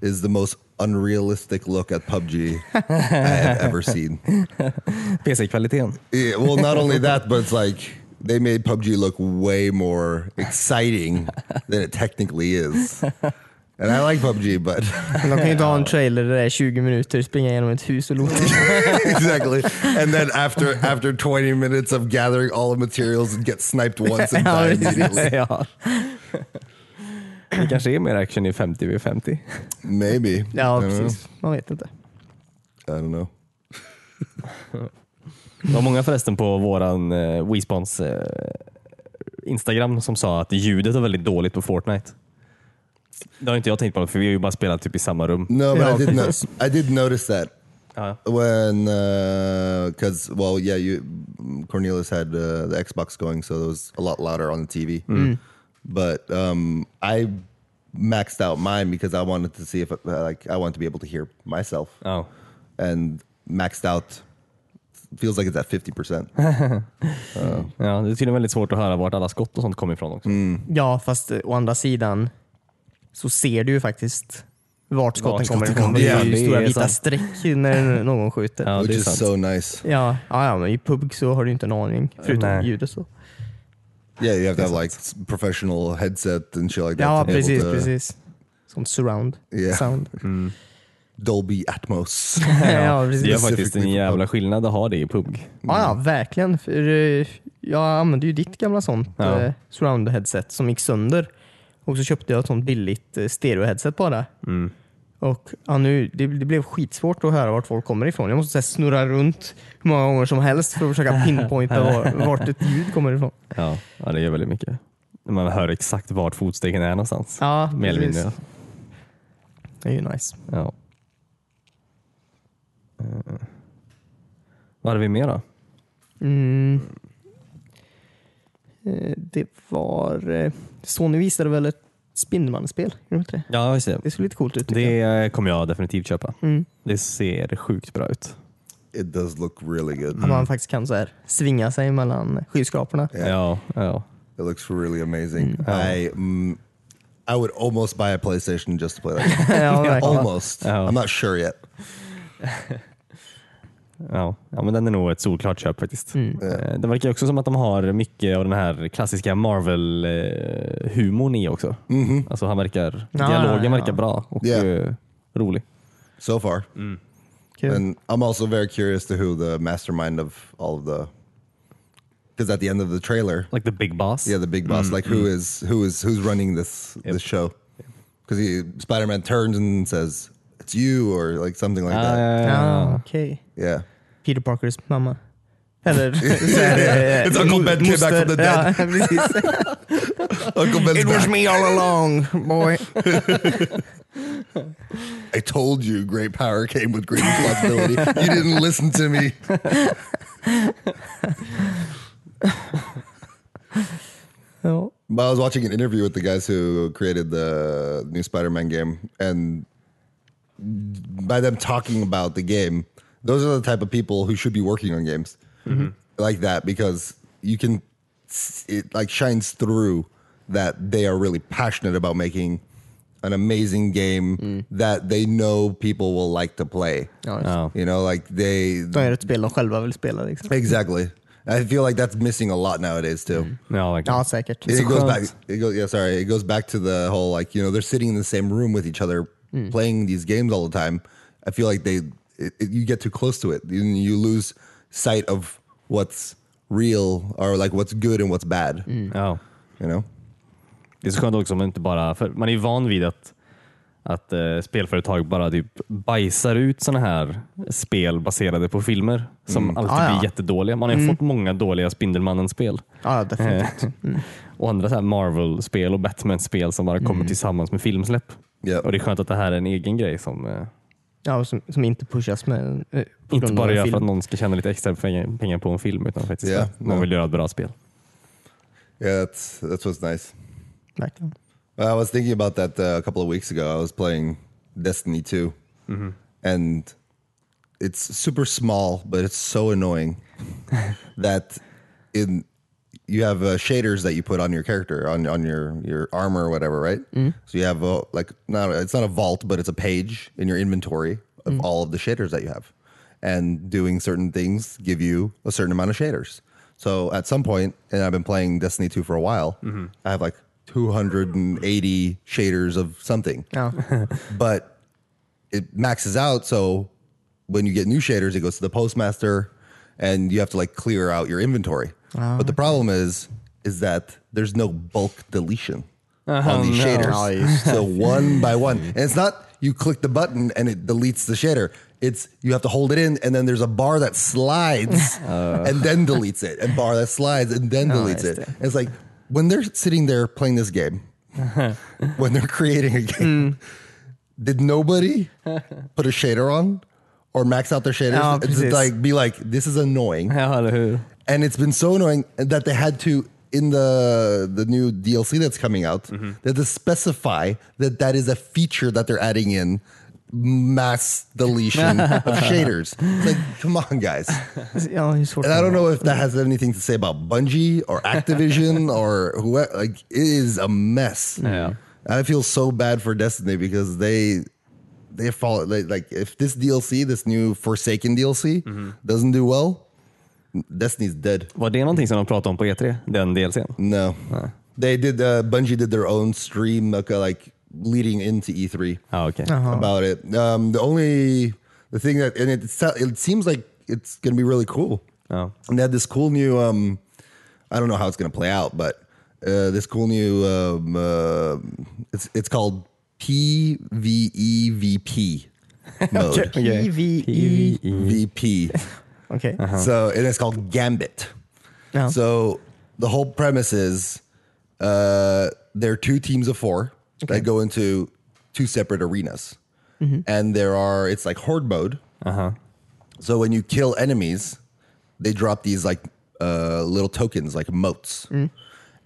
is the most unrealistic look at PUBG [LAUGHS] I have ever seen. PC-kvaliteten. Yeah, well, not only that, but it's like they made PUBG look way more exciting than it technically is. And I like PUBG, but Men [LAUGHS] de kan ju inte ha en trailer där det är 20 minuter, springa genom ett hus och loota. [LAUGHS] exactly. And then after after 20 minutes of gathering all the materials, and get sniped once and Ja, die precis. immediately. Det kanske är mer action i 50 vid 50. Maybe. Ja, I don't know. precis. Man vet inte. I don't know. Det var många förresten på våran eh, WeSpons eh, Instagram som sa att ljudet är väldigt dåligt på Fortnite. Det har inte jag tänkt på för vi har ju bara spelat typ i samma rum. No, but I did notice. I did notice that Ja. when because well, yeah, you Cornelius had uh, the Xbox going, so it was a lot louder on the TV. But um, I maxed out mine because I wanted to see if it, uh, like I wanted to be able to hear myself, Ja. and maxed out feels like it's at fifty percent. [LAUGHS] Ja, det är tydligen väldigt svårt att höra vart alla skott och sånt kommer ifrån också. Ja, fast eh, å andra sidan så ser du ju faktiskt vart skotten Vart kommer ifrån. kommer Det är ju Det stora vita sant. streck när [LAUGHS] någon skjuter. Ja, det which är is sant. so nice. ja, ja, men i PUBG så har du inte en aning förutom Nej. ljudet. Så. Yeah, you have to have like professional headset and shit like that. Ja, to be able precis, to- precis. Sånt surround Yeah. sound. [LAUGHS] Dolby Atmos. [LAUGHS] ja, precis. Det är Ja, faktiskt en jävla skillnad att ha det i PUG. ja, verkligen. För, eh, jag använde ju ditt gamla sånt Ja. eh, surround headset som gick sönder. Och så köpte jag ett sånt billigt eh, stereo headset bara. Mm. Och ja, nu, det, det blev skitsvårt att höra vart folk kommer ifrån. Jag måste här, snurra runt hur många gånger som helst för att försöka [LAUGHS] pinpointa var, vart ett ljud kommer ifrån. Ja, ja, det gör väldigt mycket. Man hör exakt vart fotstegen är någonstans. Ja, Mer eller mindre. Det är ju nice. Ja. Eh, Vad hade vi mer då? Mm. Eh, Det var... eh, Sony visade väl ett Spindelmannen-spel? Det? Ja, just det. Det såg lite coolt ut. tycker jag. Det kommer jag definitivt köpa. Mm. Det ser sjukt bra ut. It does look really good. Att man faktiskt kan så här, svinga sig mellan skyskraporna. Yeah. Ja, ja. It looks really amazing. I mm, I would almost buy a PlayStation just to play that. [LAUGHS] game. ja, almost. Oh. I'm not sure yet. [LAUGHS] Ja. ja, men den är nog ett solklart köp faktiskt. Mm. Eh, Det verkar också som att de har mycket av den här klassiska Marvel-humorn i också. Alltså han verkar, Ja, dialogen ja, ja. verkar bra och Yeah. eh, rolig. So far. Kul. And I'm also very curious to who the mastermind of all of the because at the end of the trailer, Like the big boss. yeah, the big boss, like who is who is who's running this this show? Because he Spider-Man turns and says, "It's you," or like something like Ah, that. ja, ja, Ja, ja. okej. Yeah. Peter Parkers mamma. Eller så här, It's Uncle Ben came back from the dead. Ja, precis. [LAUGHS] Uncle Ben's It was back. me all along, boy. [LAUGHS] I told you, great power came with great responsibility. you didn't listen to me. [LAUGHS] Ja. But I was watching an interview with the guys who created the new Spider-Man game, and by them talking about the game, those are the type of people who should be working on games mm-hmm. like that because you can, it like shines through that they are really passionate about making an amazing game mm. that they know people will like to play. Oh, ja, just. You know, like they De gör ett spel de själva vill spela. Liksom. exactly. I feel like that's missing a lot nowadays too. Mm. Ja, verkligen. Ja, säkert. It så goes back. It goes. Yeah, sorry. It goes back to the whole like you know they're sitting in the same room with each other, playing these games all the time. I feel like they it, it- you get too close to it, you, you lose sight of what's real or like what's good and what's bad. Ja. You know. Det är så skönt också om man inte bara, för man är van vid att, att eh, spelföretag bara typ bajsar ut såna här spel baserade på filmer som alltid Ah, ja. blir jättedåliga. Man har ju fått många dåliga Spindelmannen-spel. Ja, definitivt. [LAUGHS] Och andra så här Marvel-spel och Batman-spel som bara kommer tillsammans med filmsläpp. Yeah. Och Det är skönt att det här är en egen grej som eh, Ja, som, som inte pushas med eh, på inte grund av bara en gör för film. att någon ska tjäna lite extra pengar, pengar på en film utan faktiskt Ja, att någon ja. vill göra ett bra spel. Yeah, that's that's what's nice. Verkligen. I was thinking about that uh, a couple of weeks ago. I was playing Destiny 2, and it's super small, but it's so annoying [LAUGHS] that in you have uh, shaders that you put on your character on on your your armor or whatever, right? Mm-hmm. So you have a, like not it's not a vault, but it's a page in your inventory of mm-hmm. all of the shaders that you have, and doing certain things give you a certain amount of shaders. So at some point, and I've been playing Destiny 2 for a while, mm-hmm. I have like 280 shaders of something Ja. Oh. [LAUGHS] but it maxes out. So when you get new shaders, it goes to the postmaster, and you have to like clear out your inventory. But the oh. problem is, is that there's no bulk deletion on oh, these no. shaders. So [LAUGHS] one by one, and it's not you click the button and it deletes the shader. It's you have to hold it in, and then there's a bar that slides [LAUGHS] uh. and then deletes it, and bar that slides and then deletes it. det. It's like when they're sitting there playing this game, [LAUGHS] when they're creating a game, hmm. did nobody put a shader on or max out their shaders? Oh, it's like be like, this is annoying, Ja, eller hur? And it's been so annoying that they had to in the the new DLC that's coming out. That they had to specify that that is a feature that they're adding in mass deletion of [LAUGHS] shaders. It's like, come on, guys. Ja, det är svårt. And I don't know if that has anything to say about Bungie or [LAUGHS] Activision or whoever. Like, it is a mess. Yeah. I feel so bad for Destiny because they they fall like, like if this DLC, this new Forsaken DLC, mm-hmm. doesn't do well, Destiny's dead. Var det någonting som de pratade om på E3? Den DLCn? No, they did. Uh, Bungie did their own stream, like, uh, like leading into E3 Ja, okej. about it. Um, the only the thing that and it it seems like it's gonna be really cool. Ja. And they had this cool new um I don't know how it's gonna play out, but uh, this cool new um uh, it's it's called PVEVP [LAUGHS] mode. PVE. VP. Okej. So and it's called Gambit. Ja. So the whole premise is uh, there are two teams of four that go into two separate arenas, and there are it's like horde mode. Uh-huh. So when you kill enemies, they drop these like uh, little tokens, like motes,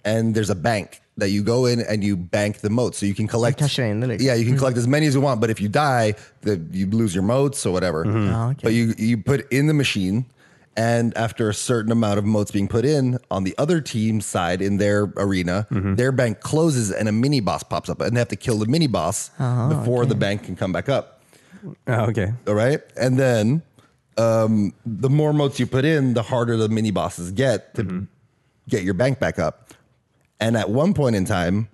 and there's a bank that you go in and you bank the motes, so you can collect. cashar in det. Yeah, you can collect as many as you want, but if you die, the, you lose your motes or whatever. Ah, okay. But you you put in the machine, and after a certain amount of motes being put in on the other team's side in their arena, their bank closes and a mini boss pops up, and they have to kill the mini boss before the bank can come back up. Ja, okej. All right, and then um, the more motes you put in, the harder the mini bosses get to get your bank back up. And at one point in time,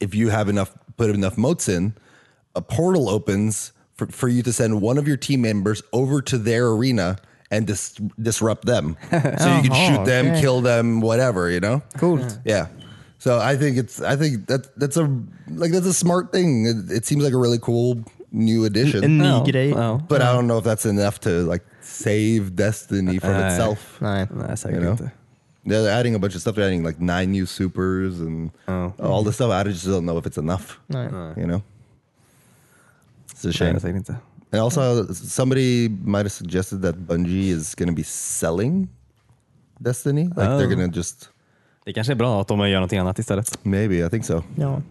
if you have enough, put enough motes in, a portal opens for, for you to send one of your team members over to their arena and dis- disrupt them. [LAUGHS] so you can Oh, shoot them, okay. kill them, whatever, you know? Cool. Yeah. So I think it's I think that that's a like that's a smart thing. It, it seems like a really cool new addition. En ny Ja, grej. ja. But I don't know if that's enough to like save Destiny from Nej. itself. Nej. Nej, säkert You know? inte. They're adding a bunch of stuff. They're adding like nine new supers and Oh. all this stuff. I just don't know if it's enough. Nej. You know, it's a Nej, shame. säkert inte. And also, somebody might have suggested that Bungie is going to be selling Destiny. Like Oh. they're going to just Det kanske är bra att de gör någonting annat istället. maybe. I think so. Ja.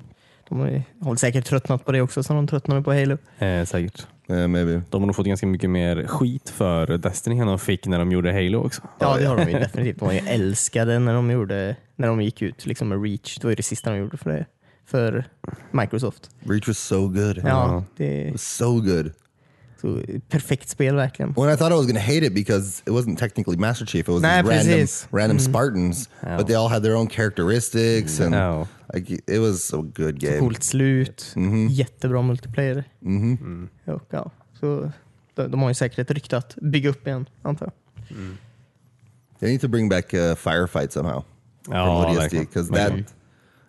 De har ju- har väl säkert tröttnat på det också som de tröttnade på Halo. Eh, säkert. Yeah, maybe. De har nog fått ganska mycket mer skit för Destiny än de fick när de gjorde Halo också. Ja, det har de ju definitivt. De var ju älskade när de, gjorde, när de gick ut liksom med Reach. Det var ju det sista de gjorde för, det, för Microsoft. Reach was so good. Ja, det was so good. Perfekt spel verkligen. When I thought I was going to hate it because it wasn't technically Master Chief, it was Nej, random random mm. Spartans, Ja. but they all had their own characteristics, and Ja. like it was a good game. Coolt slut, mm-hmm. jättebra multiplayer. Mm-hmm. Mm. Och, ja, så de, de har ju säkert ett rykte att bygga upp igen, antar jag. Mm. They need to bring back uh, firefight somehow. From ODST because that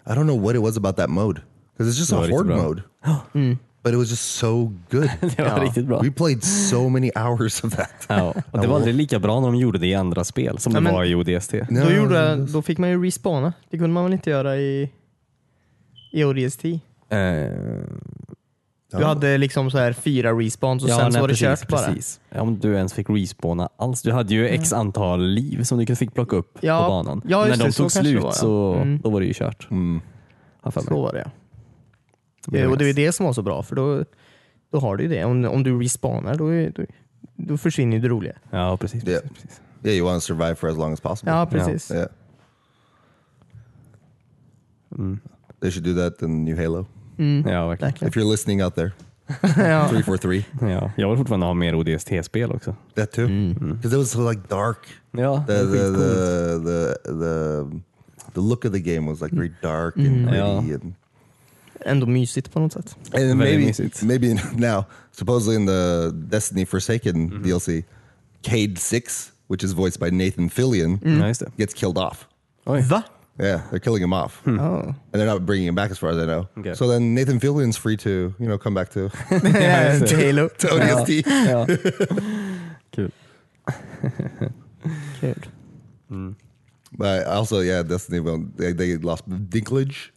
I don't know what it was about that mode. Because it's just a horde mode, but it was just so good. [LAUGHS] Det var Ja. riktigt bra. we played so many hours of that. Ja. Och det var aldrig lika bra när de gjorde det i andra spel som Ja, det var i ODST. No, Då, gjorde, då fick man ju respawna. Det kunde man väl inte göra i, i ODST? Eh, Du hade liksom så här fyra respawns och sen så nej, var det precis, kört bara. precis. Ja, Om du ens fick respawna alls. Du hade ju x antal liv som du fick plocka upp Ja, på banan. ja, när de det, så tog det slut var, ja. så Mm. då var det ju kört. Mm. Så var det ja. Blir Eh, Och det är det som var så bra, för då, då har du ju det. Om, om du respawnar, då, är- då, då försvinner ju det roliga. Ja, precis. Yeah. precis, precis. Yeah, you want to survive for as long as possible. Ja, precis. Yeah. Mm. They should do that in new Halo. Mm, Ja, verkligen. verkligen. If you're listening out there, [LAUGHS] ja. 343. Ja. Jag vill fortfarande ha mer ODST-spel också. That too. Because it was so like dark. Ja, The, the, the, the, the, the look of the game was like very dark and Mm. gritty. Yeah. And, Ändå mysigt på något sätt. Eh, and Very maybe, mysigt. maybe [LAUGHS] now, supposedly in the Destiny Forsaken mhm. DLC, Cayde-6, which is voiced by Nathan Fillion, mm. Ja, just det. gets killed off. Oj. Va? Yeah, they're killing him off. Hmm. Oh. And they're not bringing him back as far as I know. Okay. So then Nathan Fillion's free to, you know, come back to, [LAUGHS] [LAUGHS] Till Halo. to ODST. Ja. Kul. Kul. Mm. But also, yeah, Destiny, well, they, they lost Dinklage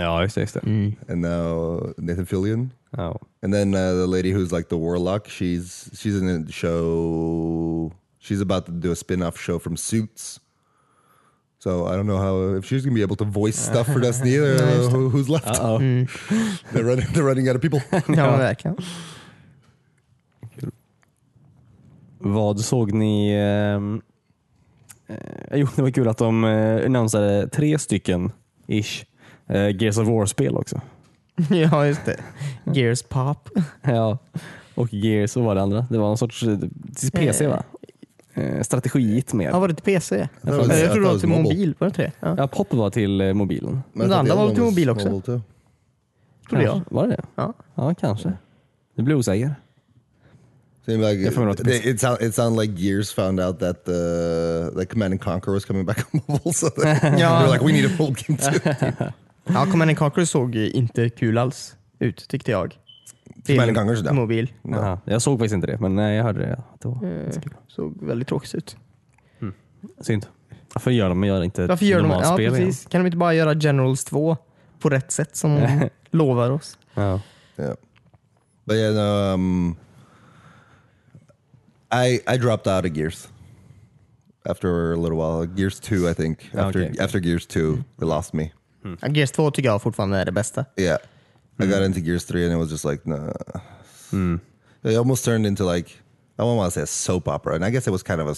Ja, just det. Just det. and now Nathan Fillion. Ja. And then uh, the lady who's like the warlock, she's she's in a show. She's about to do a spin-off show from Suits. So I don't know how if she's gonna be able to voice stuff for Destiny. [LAUGHS] Uh, who, who's left? Uh-oh. [LAUGHS] They're running. They're running out of people. [LAUGHS] Ja, verkligen. Vad såg ni? ehm, Eh, jo, det var kul att de eh, annonsade tre stycken ish eh, Gears of War-spel också. [LAUGHS] Ja, just det. Gears Pop. [LAUGHS] Ja. Och Gears, vad var det andra? Det var någon sorts eh, till PC va? Eh, strategiigt mer. Ja, var det till PC? Jag, I jag tror det var till mobil. Var det inte det? Ja. Ja, Pop var till eh, mobilen. Den thought andra var till mobil också. mobile. Trodde jag. Var det det? Ja. Ja, kanske. Det blir osäker. Seemed like Yeah, it, it, it, sound, it sounded like Gears found out that the that Command and Conquer was coming back on mobile, so [LAUGHS] they, Ja. were like, we need a full game too. Ja, Command and Conquer såg inte kul alls ut, tyckte jag. Command and Conquer sådär. mobil. Jaha, Jag såg faktiskt inte det, men nej, jag hörde det. Att det var Eh, såg väldigt tråkigt ut. synd. Varför gör de gör inte Varför gör de Ja, igen? precis. Kan de inte bara göra Generals 2 på rätt sätt som de [LAUGHS] lovar oss? Ja. Yeah. But yeah, um, I I dropped out of Gears after a little while. Gears two, I think. After Okay, okay. after Gears two, it lost me. Ja, Gears 2 tycker jag fortfarande är det bästa. Yeah, I got into Gears three, and it was just like, nah. It almost turned into like I don't want to say a soap opera, and I guess it was kind of a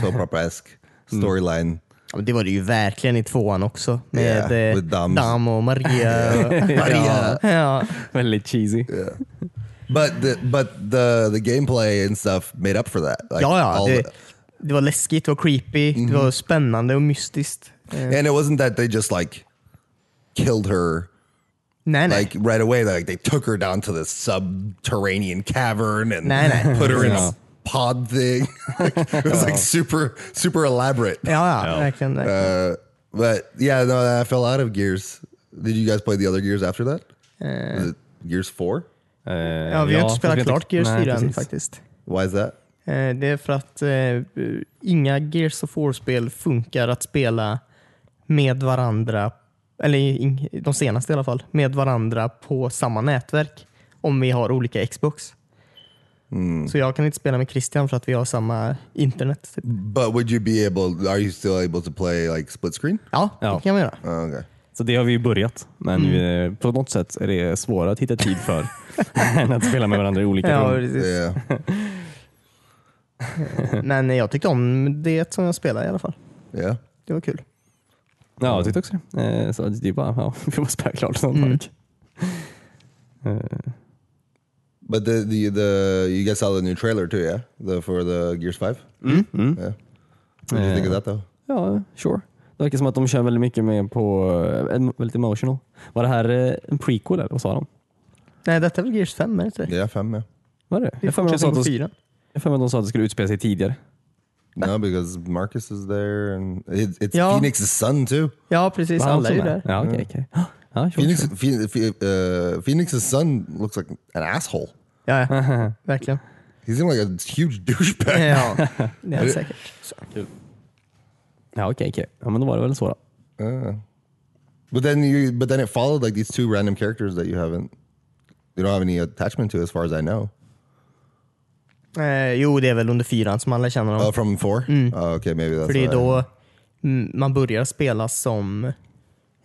soap [LAUGHS] opera esque storyline. Ja, men det var det ju verkligen i tvåan också. Med Yeah, yeah, Dams. Dam och Maria. [LAUGHS] [LAUGHS] Maria. ja. Väldigt cheesy. But the but the the gameplay and stuff made up for that. Like ja, ja. all Det, the- det var läskigt, det var creepy, det var spännande och mystiskt. Eh, and it wasn't that they just like killed her nej, nej. like right away like they took her down to this subterranean cavern and Nej, nej. put her in Ja. a pod thing [LAUGHS] it was like super super elaborate ja, ja, Ja. verkligen. verkligen. uh, but yeah no i fell out of gears did you guys play the other gears after that Was it gears 4 Eh, ja, vi har inte spelat klart Gears 4 än faktiskt. why is that Eh, Det är för att eh, inga Gears of War-spel funkar att spela med varandra, eller de senaste i alla fall, med varandra på samma nätverk om vi har olika Xbox. Så jag kan inte spela med Christian för att vi har samma internet. Typ. but would you be able are you still able to play like split screen Ja, Ja. det kan man göra. oh, okay Så det har vi börjat, men Mm. eh, på något sätt är det svårare att hitta tid för [LAUGHS] [LAUGHS] än att spela med varandra i olika Ja, rum. yeah [LAUGHS] Men jag tyckte om det som jag spelade i alla fall. yeah Det var kul. Ja, jag tyckte också det. Eh, Så det är bara, ja, [LAUGHS] vi får spela klart sånt Mm. mm. but the, the the you guys saw the new trailer too yeah the for the gears 5 Mm. Mm. yeah what did you think of that though Ja, sure. Det verkar som att de kör väldigt mycket med på eh, en- väldigt emotional. Var det här eh, en prequel eller vad sa de? Nej, detta är väl Gears 5, är det inte fem yeah Det Var det? jag har för mig att de sa att det skulle utspela sig tidigare. No, because Marcus is there, and it, it's Ja. Phoenix's son too. Ja, precis. Var han Alla är ju där. Ja, okej. okej. Ja, sure, Phoenix, sure. Phoenix, uh, Phoenix's son looks like an asshole. Ja, ja. [LAUGHS] verkligen. He seemed like a huge douchebag. Ja, det är han säkert. Så. Ja, okej. okej. Ja, men då var det väl så då. Uh, but then you, but then it followed like these two random characters that you haven't, you don't have any attachment to, as far as I know. Eh, jo, det är väl under fyran som alla känner dem. Oh, from 4 Oh, okay, maybe that's. För det är då mm, man börjar spela som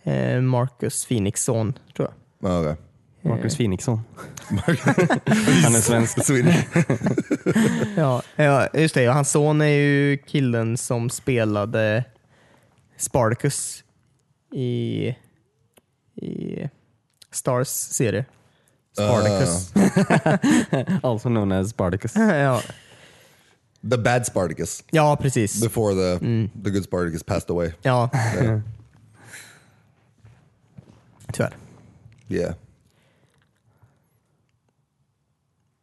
eh, Marcus Phoenix son, tror jag. Oh, okay. Marcus Phoenixson. Han är svensk. [LAUGHS] [LAUGHS] Ja, ja, just det. Hans son är ju killen som spelade Spartacus i, i Stars serie. Spartacus. [LAUGHS] Also known as Spartacus. [LAUGHS] ja. The bad Spartacus. ja, precis. Before the the good Spartacus passed away. Ja. [LAUGHS] Tyvärr. Yeah.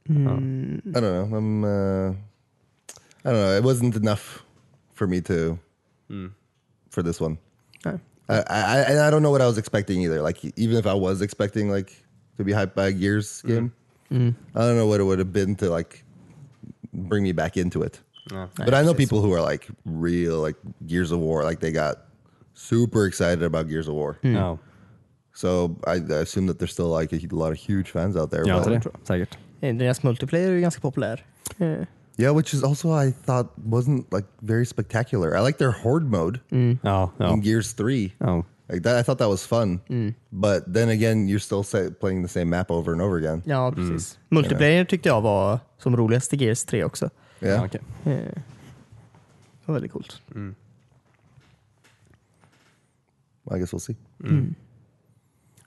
Mm. I don't know. I'm. Uh, I don't know. It wasn't enough for me to for this one. Nej. I, I and I don't know what I was expecting either. Like even if I was expecting like to be hyped by a Gears game, I don't know what it would have been to like bring me back into it. But I know people who are like real like Gears of War, like they got super excited about Gears of War. Ja, So I, I assume that there's still like a, lot of huge fans out there. ja but- det, säkert. Eh, Deras multiplayer är ju ganska populär. Eh, Yeah, which is also I thought wasn't like very spectacular. I like their horde mode Ja, ja. in Gears Three. ja. Like that, I thought that was fun. But then again, you're still say, playing the same map over and over again. Ja, precis. Multiplayer tyckte jag var som roligast i Gears 3 också. Yeah. Ja, okej. Eh, Det var väldigt coolt. I guess we'll see.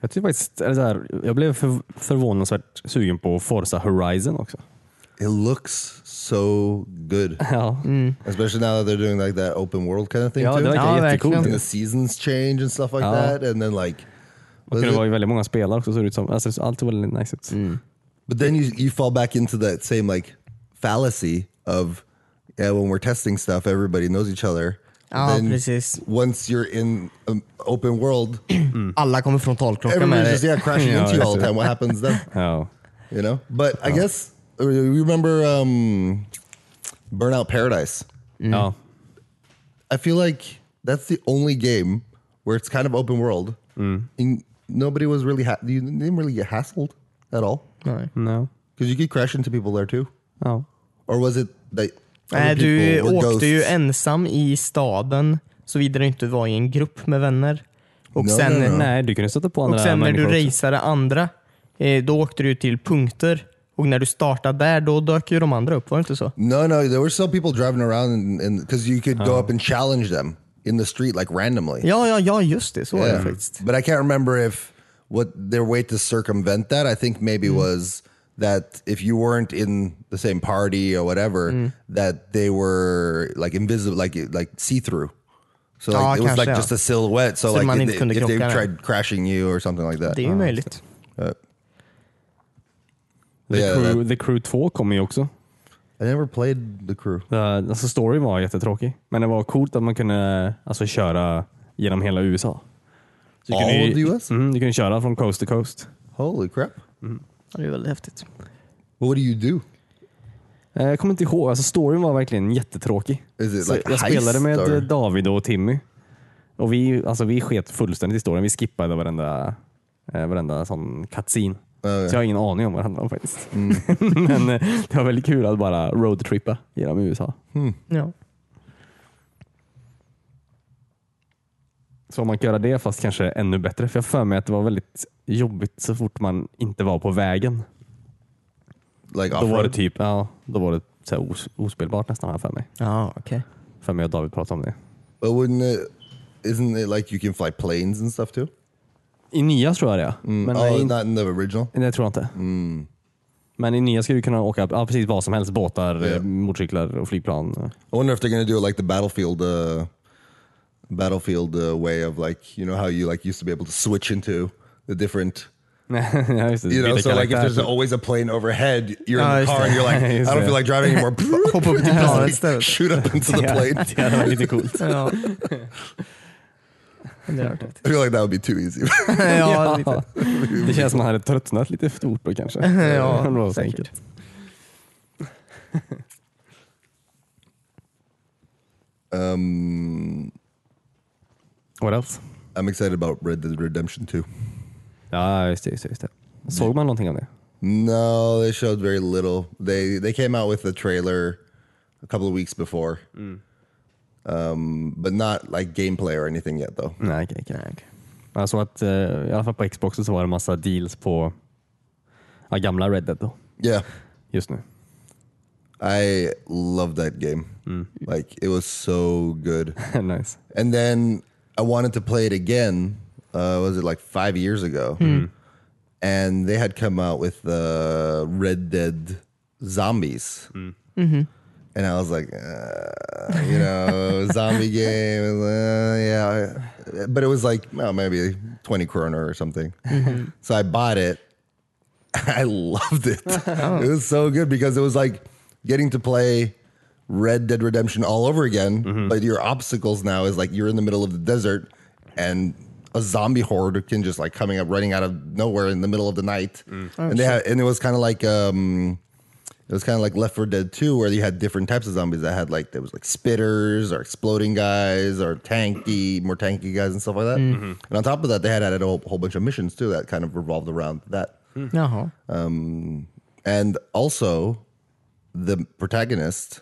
Jag, tycker faktiskt, eller så här, jag blev för, förvånansvärt sugen på Forza Horizon också. It looks so good, [LAUGHS] Ja, mm. especially now that they're doing like that open world kind of thing ja too. det verkar Ja, jättecoolt. and the seasons change and stuff like Ja. that, and then like. Och det var ju väldigt många spelare också ser det ut som. Alltså, allt var väldigt nice ut. But then you you fall back into that same like fallacy of yeah, when we're testing stuff, everybody knows each other. Ja, Then precis. Once you're in an open world, [CLEARS THROAT] Alla kommer frontalkrocka med everybody's just dig. yeah crashing [LAUGHS] into you all the time. What happens then? [LAUGHS] Ja. You know. But I guess you remember um, Burnout Paradise. Ja. I feel like that's the only game where it's kind of open world. And nobody was really ha- you didn't really get hassled at all. No. because you could crash into people there too. Ja. Or was it that Nej, du people were åkte ju ghosts? ensam i staden såvida du inte var i en grupp med vänner. Och No, sen, no, no. Nej, du kunde stöta på andra och sen när du människor också. raceade andra, eh, då åkte du till punkter. Och när du startade där, då dök ju de andra upp. Var det inte så? No, no, there were still people driving around because you could go up and challenge them in the street like randomly. Ja, ja, ja, just det. Så var det Yeah. faktiskt. But I can't remember if what their way to circumvent that. I think maybe was that if you weren't in the same party or whatever, that they were like invisible, like like see through. So like, Ja, it was like ja. just a silhouette. So, Så like if if they tried crashing you or something like that. Det är ju möjligt. Uh, The, Yeah, crew, The Crew 2 kommer ju också. I never played the crew. Uh, alltså storyn var jättetråkig. Men det var coolt att man kunde alltså, köra genom hela USA. Så du All kunde of the US? Mm, du kunde köra från coast to coast. Holy crap! Ja, det är väldigt häftigt. What do you do? Eh, Jag kommer inte ihåg, alltså storyn var verkligen jättetråkig. Is it Så like jag spelade heist, med or- David och Timmy. Och vi, alltså, vi sket fullständigt i storyn. Vi skippade varenda, eh, varenda sån cutscene. Ja. Så jag har ingen aning om vad det handlar om faktiskt. [LAUGHS] Men eh, det var väldigt kul att bara roadtrippa genom USA. Ja. Så om man kan göra det fast kanske ännu bättre. För jag har för mig att det var väldigt jobbigt så fort man inte var på vägen. Like Då var det off-road? typ, ja, då var det så här os- ospelbart nästan har jag för mig. Ja, okej. För mig och David pratade om det. But wouldn't it? Isn't it like you can fly planes and stuff too? I nya tror jag det är. Men oh, nej, not in the original. det tror jag inte. Men i nya ska du kunna åka ja, precis vad som helst. Båtar, eh, motorcyklar och flygplan. I wonder if they're gonna do it like the battlefield, uh, battlefield uh, way of like you know how you like used to be able to switch into the different. [LAUGHS] det. You know, so like if there's always a plane overhead, you're in the car and you're like, [LAUGHS] I don't feel like driving anymore. [LAUGHS] Hoppa upp till planet istället. Shoot up into the plane. det hade varit lite coolt. [LAUGHS] Ja. Det hade. I feel like that would be too easy. ja, lite. Det känns som att man hade tröttnat lite för stort då kanske. [LAUGHS] Ja, Det var säkert. enkelt. um, What else? I'm excited about Red Dead Redemption 2. Ja, just det. Just det, just det. Såg man någonting om det? No, they showed very little. They they came out with a trailer a couple of weeks before, um, but not like gameplay or anything yet, though. Nej, okej. okej. Jag såg att eh, i alla fall på Xbox så var det massa deals på Ja, gamla Red Dead då, Yeah. just nu. I love that game. Like it was so good. [LAUGHS] nice. And then I wanted to play it again. Uh, was it like five years ago? And they had come out with the Red Dead Zombies. And I was like, uh, you know, [LAUGHS] zombie game. Uh, yeah. But it was like, well, maybe 20 kroner or something. So I bought it. [LAUGHS] I loved it. [LAUGHS] It was so good because it was like getting to play Red Dead Redemption all over again. But your obstacles now is like you're in the middle of the desert and a zombie horde can just like coming up, running out of nowhere in the middle of the night. and they had, and it was kind of like, um, it was kind of like Left 4 Dead 2, where you had different types of zombies that had like there was like spitters or exploding guys or tanky, more tanky guys and stuff like that. Mm-hmm. And on top of that, they had added a whole, whole bunch of missions too that kind of revolved around that. Jaha. And also, the protagonist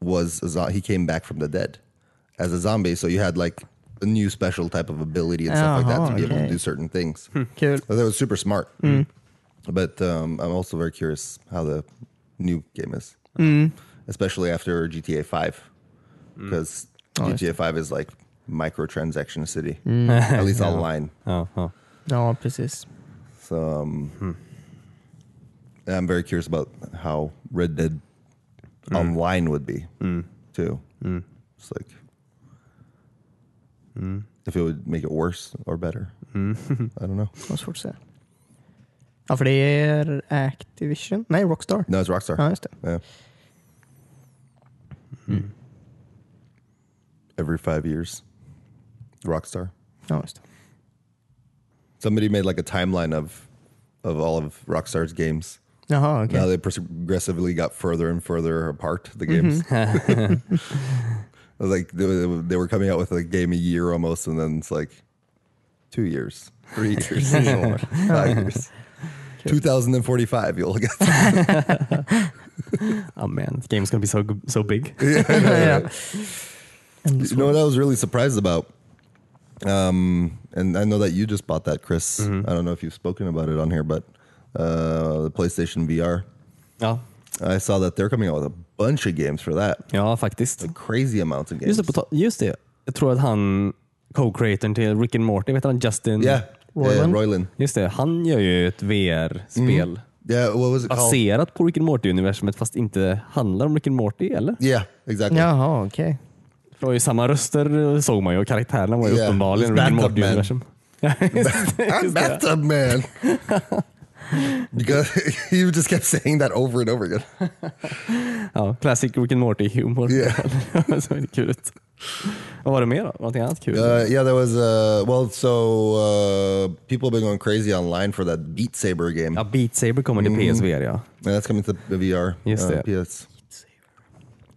was a zo- he came back from the dead as a zombie, so you had like a new special type of ability and stuff like that to Oh, be able to do certain things. Hmm. Kul. So that was super smart. Mm. But um, I'm also very curious how the new game is, um, especially after GTA 5, mm. because GTA 5 is like microtransaction city, at least [LAUGHS] online. Ja, ja. Ja, precis. So um, hmm. I'm very curious about how Red Dead hmm. Online would be hmm. too. It's like if it would make it worse or better. [LAUGHS] I don't know. Det var svårt att säga. Ja, för det är Activision? Nej, Rockstar. No, it's er Rockstar. Ja, just det. Yeah. Mm. Every five years, Rockstar. Ja, just det. Somebody made like a timeline of of all of Rockstar's games. Jaha, okej. Now they progressively got further and further apart. The mm-hmm. games. [LAUGHS] [LAUGHS] It was like they, were- they were coming out with a game a year almost, and then it's like two years, three years, [LAUGHS] five years. 2045, you'll get. [LAUGHS] [LAUGHS] Oh man, the game's gonna be so so big. [LAUGHS] ja. Ändå You know what I was really surprised about? Um, and I know that you just bought that, Chris. I don't know if you've spoken about it on here, but uh, the PlayStation VR. Ja, I saw that they're coming out with a bunch of games for that. ja faktiskt. Crazy amounts of games. Just det, just det. Jag tror att han, co-creatorn till Rick and Morty, vet han Justin? yeah, Roiland? yeah, Roiland. Just det, han gör ju ett VR-spel Yeah, what was it called? baserat på Rick and Morty-universumet fast inte handlar om Rick and Morty, eller? Yeah, exactly. Jaha, okej. För det var ju samma röster såg man ju och karaktärerna var ju Yeah, uppenbarligen Rick and. Morty-universum. [LAUGHS] [LAUGHS] I'm just det. bathtub man. [LAUGHS] because [LAUGHS] you just kept saying that over and over again. [LAUGHS] Ja, classic Rick and Morty-humor. Yeah. [LAUGHS] det såg väldigt kul ut. Vad var det mer då? Någonting annat kul? Uh, yeah, there was uh, well, so uh, people have been going crazy online for that Beat Saber game. Ja, Beat Saber kommer till PSVR ja. And that's coming to the VR. Just uh, det. PS.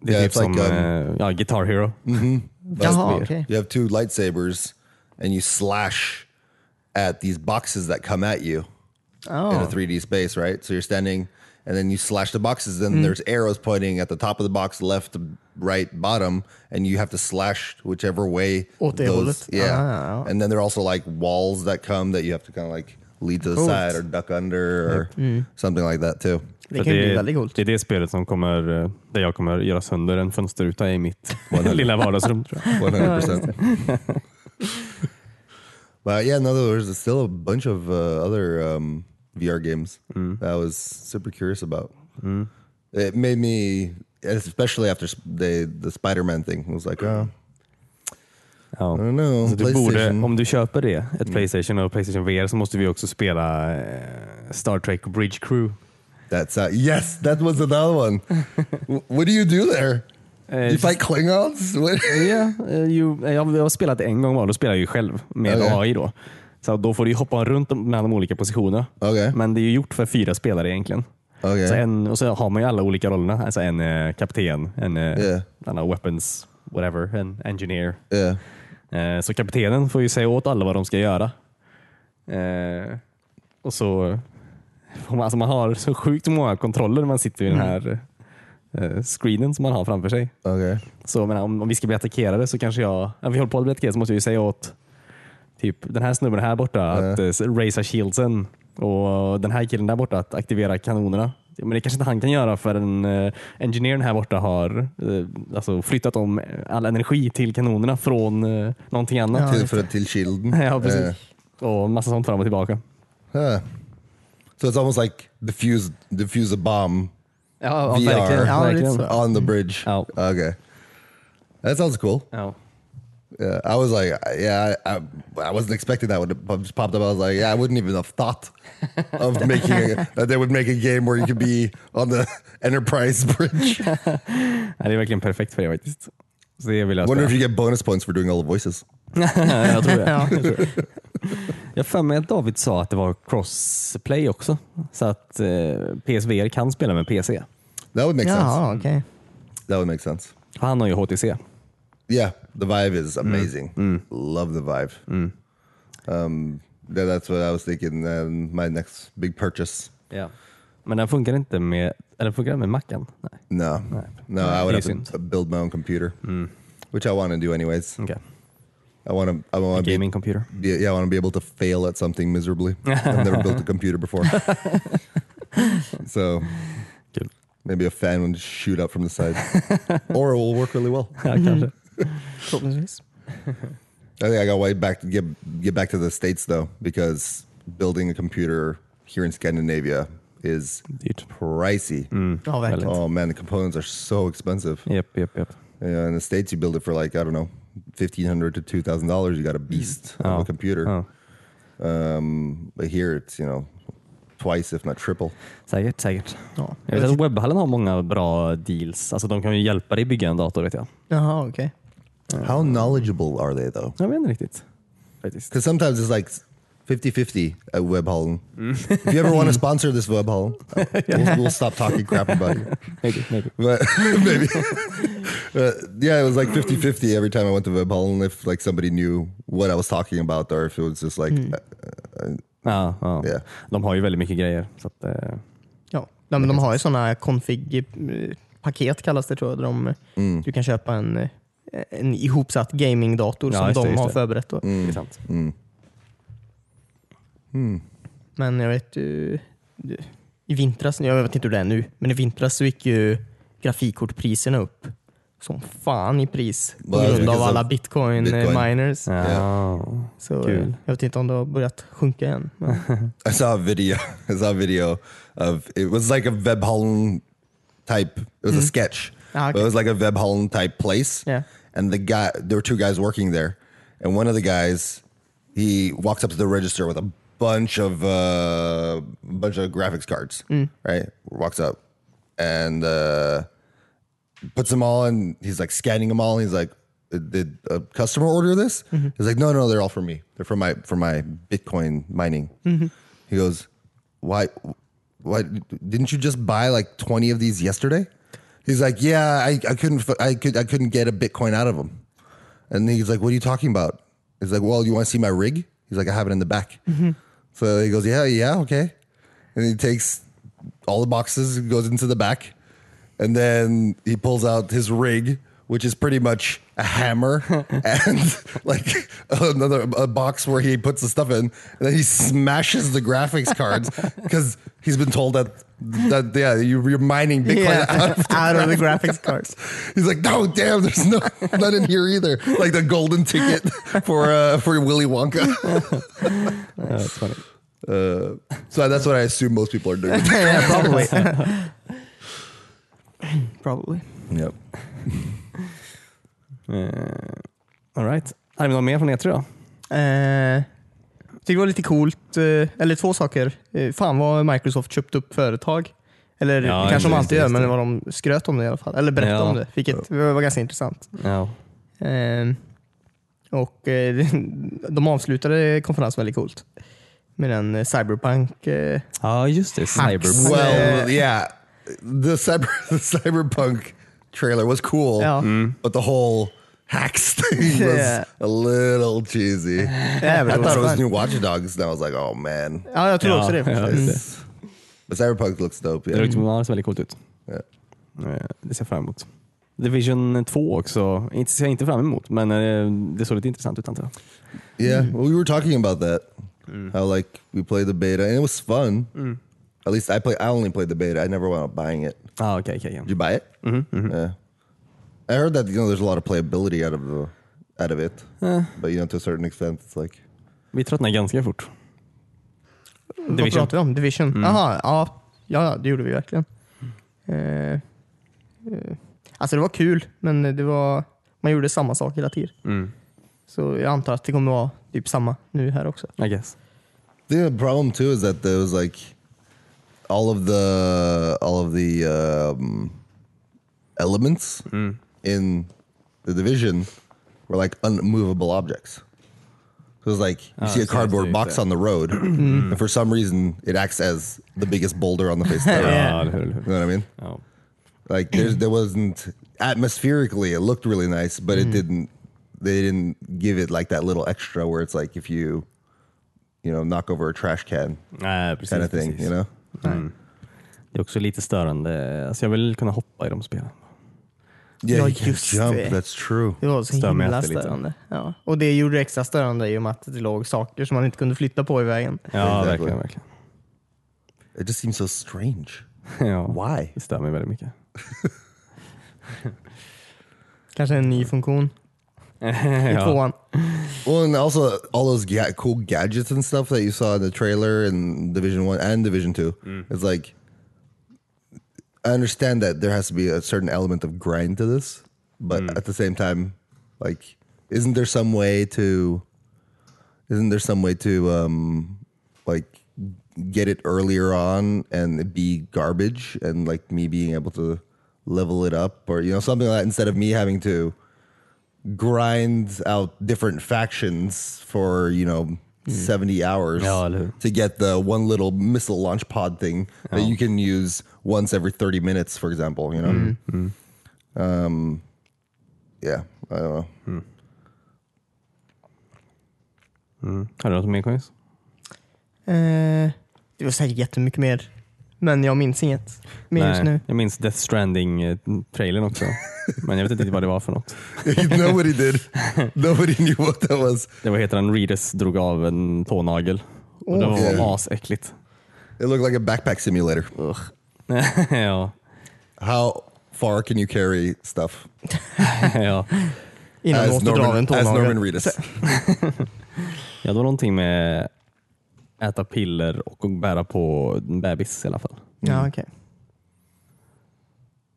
Det är Yeah, typ it's som like, um, ja, Guitar Hero. Jaha, weird. okej. You have two lightsabers, and you slash at these boxes that come at you in a Oh. 3D space, right? So you're standing, and then you slash the boxes. Then there's arrows pointing at the top of the box, left, right, bottom, and you have to slash whichever way. Åt det hållet. yeah. Ah. And then there are also like walls that come that you have to kind of like lead to the Coolt. side or duck under or something like that too. Det För kan ju det, bli väldigt coolt. det är det spelet som kommer, eh, där jag kommer göra sönder en fönsterruta i mitt [LAUGHS] [LAUGHS] lilla vardagsrum. Tror jag. One hundred percent. [LAUGHS] But yeah, no, there's still a bunch of uh, other um, VR games that I was super curious about. It made me, especially after s- the Spider-Man thing, I was like, oh, Ja. I don't know, Så du borde, om du köper det, ett Playstation och Playstation VR, så måste vi också spela eh, Star Trek Bridge Crew. That's uh, yes, that was another one. [LAUGHS] What do you do there? Eh, you fight Klingons? [LAUGHS] Eh, ju, jag har spelat en gång var, då spelar jag ju själv med Okej. AI. då. Så då får du ju hoppa runt mellan de olika positionerna. Okej. Men det är ju gjort för fyra spelare egentligen. Okej. Så en, och så har man ju alla olika rollerna. Alltså en eh, kapten, en eh, Yeah. annan weapons, whatever, en engineer. Yeah. Eh, så kaptenen får ju säga åt alla vad de ska göra. Eh, och så [LAUGHS] alltså man har så sjukt många kontroller när man sitter i den här eh, screenen som man har framför sig. Okay. Så jag menar, om, om vi ska bli attackerade så kanske jag, om vi håller på att bli attackerade så måste vi säga åt typ den här snubben här borta att uh, raisa shieldsen Och den här killen där borta, att aktivera kanonerna. Men det kanske inte han kan göra för en uh, engineern här borta har uh, alltså flyttat om all energi till kanonerna från uh, någonting annat. Ja, till, för, till shielden. [LAUGHS] Ja, precis. Eh, Och massa sånt fram och tillbaka. huh. So it's almost like diffuse, diffuse a bomb Ja, VR. Ja, verkligen. så. on the bridge. Oh. Okay. That sounds cool. Ja. Yeah, I was like, yeah, I, I, wasn't expecting that when it popped up. I was like, yeah, I wouldn't even have thought of [LAUGHS] making a, that they would make a game where you could be on the [LAUGHS] Enterprise bridge. [LAUGHS] Det är verkligen perfekt för det faktiskt. Så det vill jag Wonder if you get bonus points for doing all the voices. jag tror det. Ja. Jag tror det. Jag har för mig att David sa att det var crossplay också. Så att eh, PSVR kan spela med PC. That would make sense. Jaha, okej. That would make sense. Han har ju HTC. Yeah, the Vive is amazing. Love the Vive. Um, yeah, that's what I was thinking. Um, my next big purchase. Ja. Men den funkar inte med, eller funkar den med Macen? Nej. No, no, I Det would är have to build my own computer, which I want to do anyways. Okay. I want to. I want to be Gaming computer. be, yeah, I want to be able to fail at something miserably. [LAUGHS] I've never built a computer before. [LAUGHS] so Kul. maybe a fan will just shoot up from the side. [LAUGHS] or it will work really well. Ja, kanske. [LAUGHS] Förhoppningsvis. [LAUGHS] I think I got way back to get get back to the States though, because building a computer here in Scandinavia is Dyrt. pricey. Ja, verkligen. Oh man, the components are so expensive. Japp, japp, japp. Yeah, in the States you build it for like, I don't know, fifteen hundred to two thousand dollars. You got a beast of Oh. a computer. Ja. Um, but here it's, you know, twice if not triple. Säkert, säkert. Ja. Jag vet att Webhallen har många bra deals. Alltså de kan ju hjälpa dig bygga en dator vet jag. Jaha, okej. How knowledgeable are they though? Jag vet inte riktigt. Faktiskt. Because sometimes it's like 50-50 at Webhallen. if you ever want to sponsor this Webhallen, [LAUGHS] we'll, we'll stop talking crap about you. Maybe, maybe. But [LAUGHS] maybe. but yeah, it was like 50-50 every time I went to Webhallen if like somebody knew what I was talking about or if it was just like uh, Ja, ja. Yeah. De har ju väldigt mycket grejer. Så att, eh, Ja. Ja, men de har ju sådana config-paket kallas det tror jag. Där de, Mm. Du kan köpa en, eh, en ihopsatt gamingdator Ja, som det, de har det. förberett. Då. det är sant. Men jag vet ju, i vintras, jag vet inte hur det är nu, men i vintras så gick ju grafikkortpriserna upp som fan i pris på grund av alla bitcoin, Bitcoin. eh, miners. Ja. Så Kul. eh, jag vet inte om det har börjat sjunka igen. Men, I saw a video. I saw a video of it was like a Webhallen type. It was a sketch. Ah, But it was like a Webhallen type place. Yeah. And the guy, there were two guys working there, and one of the guys, he walks up to the register with a bunch of uh, bunch of graphics cards. Right, walks up and uh, puts them all in. He's like scanning them all. And he's like, "Did a customer order this?" He's like, "No, no, they're all for me. They're for my for my Bitcoin mining." He goes, "Why? Why didn't you just buy like twenty of these yesterday?" He's like, "Yeah, I, I couldn't I could I couldn't get a Bitcoin out of him. And he's like, "What are you talking about?" He's like, "Well, you want to see my rig?" He's like, "I have it in the back." Mm-hmm. So he goes, "Yeah, yeah, okay." And he takes all the boxes, goes into the back, and then he pulls out his rig, which is pretty much a hammer [LAUGHS] and like another a box where he puts the stuff in, and then he smashes the graphics cards [LAUGHS] because he's been told that that yeah you, you're mining Bitcoin yeah, [LAUGHS] out of [LAUGHS] out of the graphics cards. He's like, no, damn, there's no not in here either. Like the golden ticket for uh, for Willy Wonka. Ja, [LAUGHS] that's funny. Uh, so that's what I assume most people are doing. yeah, probably. [CLEARS THROAT] probably. yep. Eh, all right. Hade vi något mer från E3 då? Eh, tycker det var lite coolt, eh, eller två saker. Eh, fan vad Microsoft köpt upp företag. Eller Ja, kanske de just alltid det, gör, men det. vad de skröt om det i alla fall. Eller berättade Ja. om det, vilket var ganska intressant. Ja. Eh, och eh, [LAUGHS] De avslutade konferensen väldigt coolt. Med en Cyberpunk. Ja, just det. Cyberpunk. Well, yeah, the cyber [LAUGHS] the cyberpunk trailer was cool, Ja. but the whole hacks thing was Yeah. a little cheesy. [LAUGHS] yeah, I but it thought it was fun. new Watch Dogs, and I was like, oh man. Ja, jag tror Ja, också det. ja, Mm. just det. But cyberpunk looks dope. Det Yeah. luktar ja, det ser väldigt coolt ut. Yeah. Eh, Det ser jag fram emot. Division 2 också. Inte ser jag inte fram emot, men eh, det såg lite intressant ut antar jag. Yeah, well, we were talking about that How like we played the beta and it was fun. At least I play. I only played the beta. I never wound up buying it. Ah, okej, okej. Did you buy it? Mm-hmm, Yeah. I heard that you know there's a lot of playability out of the out of it, but you know to a certain extent it's like Vi tröttnade ganska fort. Vad Division. pratar vi om? Division? Mm. Jaha, ja, ja, det gjorde vi verkligen. Eh, eh, alltså det var kul, men det var, man gjorde samma sak hela tiden. Mm. Så jag antar att det kommer vara typ samma nu här också. I guess. the problem too is that there was like all of the all of the um, elements in the division were like unmovable objects. So it was like you Ah, see a cardboard box like- on the road, [CLEARS THROAT] and for some reason it acts as the biggest boulder on the face of the earth. Ja, eller hur, eller You know what I mean? Ja. Like there's, there wasn't atmospherically it looked really nice, but it didn't. They didn't give it like that little extra where it's like if you, you know, knock over a trash can Nej, precis. kind of thing. precis. You know. Det är också lite störande. Alltså jag vill kunna hoppa i de spelen. Ja, you can just jump. det. That's true. Det var så mig himla störande. Ja. Och det gjorde det extra störande i och med att det låg saker som man inte kunde flytta på i vägen. Ja, Exactly. verkligen. verkligen. It just seems so strange. [LAUGHS] Ja. Why? Det stör mig väldigt mycket. [LAUGHS] Kanske en ny funktion [LAUGHS] i ja. tvåan. Well, and also all those ga- cool gadgets and stuff that you saw in the trailer in Division One and Division Two. It's like I understand that there has to be a certain element of grind to this, but at the same time, like, isn't there some way to? Isn't there some way to um, like get it earlier on and it be garbage and like me being able to level it up or you know something like that instead of me having to grind out different factions for you know Hmm. 70 hours Ja, eller hur? to get the one little missile launch pod thing that oh. you can use once every 30 minutes for example you know? Hmm. Hmm. Um yeah i don't know. Har du något mer Coins? Eh, det var säkert jättemycket mer. Men jag minns inget mer just nu. Jag minns Death Stranding-trailern också. Men jag vet inte vad det var för något. [LAUGHS] nobody did nobody knew what that was Det var heter den Readers drog av en tånagel. Och det var asäckligt. it looked like a backpack simulator Ugh. [LAUGHS] ja. how far can you carry stuff [LAUGHS] ja. Innan du as måste dra av en norman, as norman tånagel. readus ja, det var någonting med äta piller och bära på en bebis i alla fall. Ja, okej.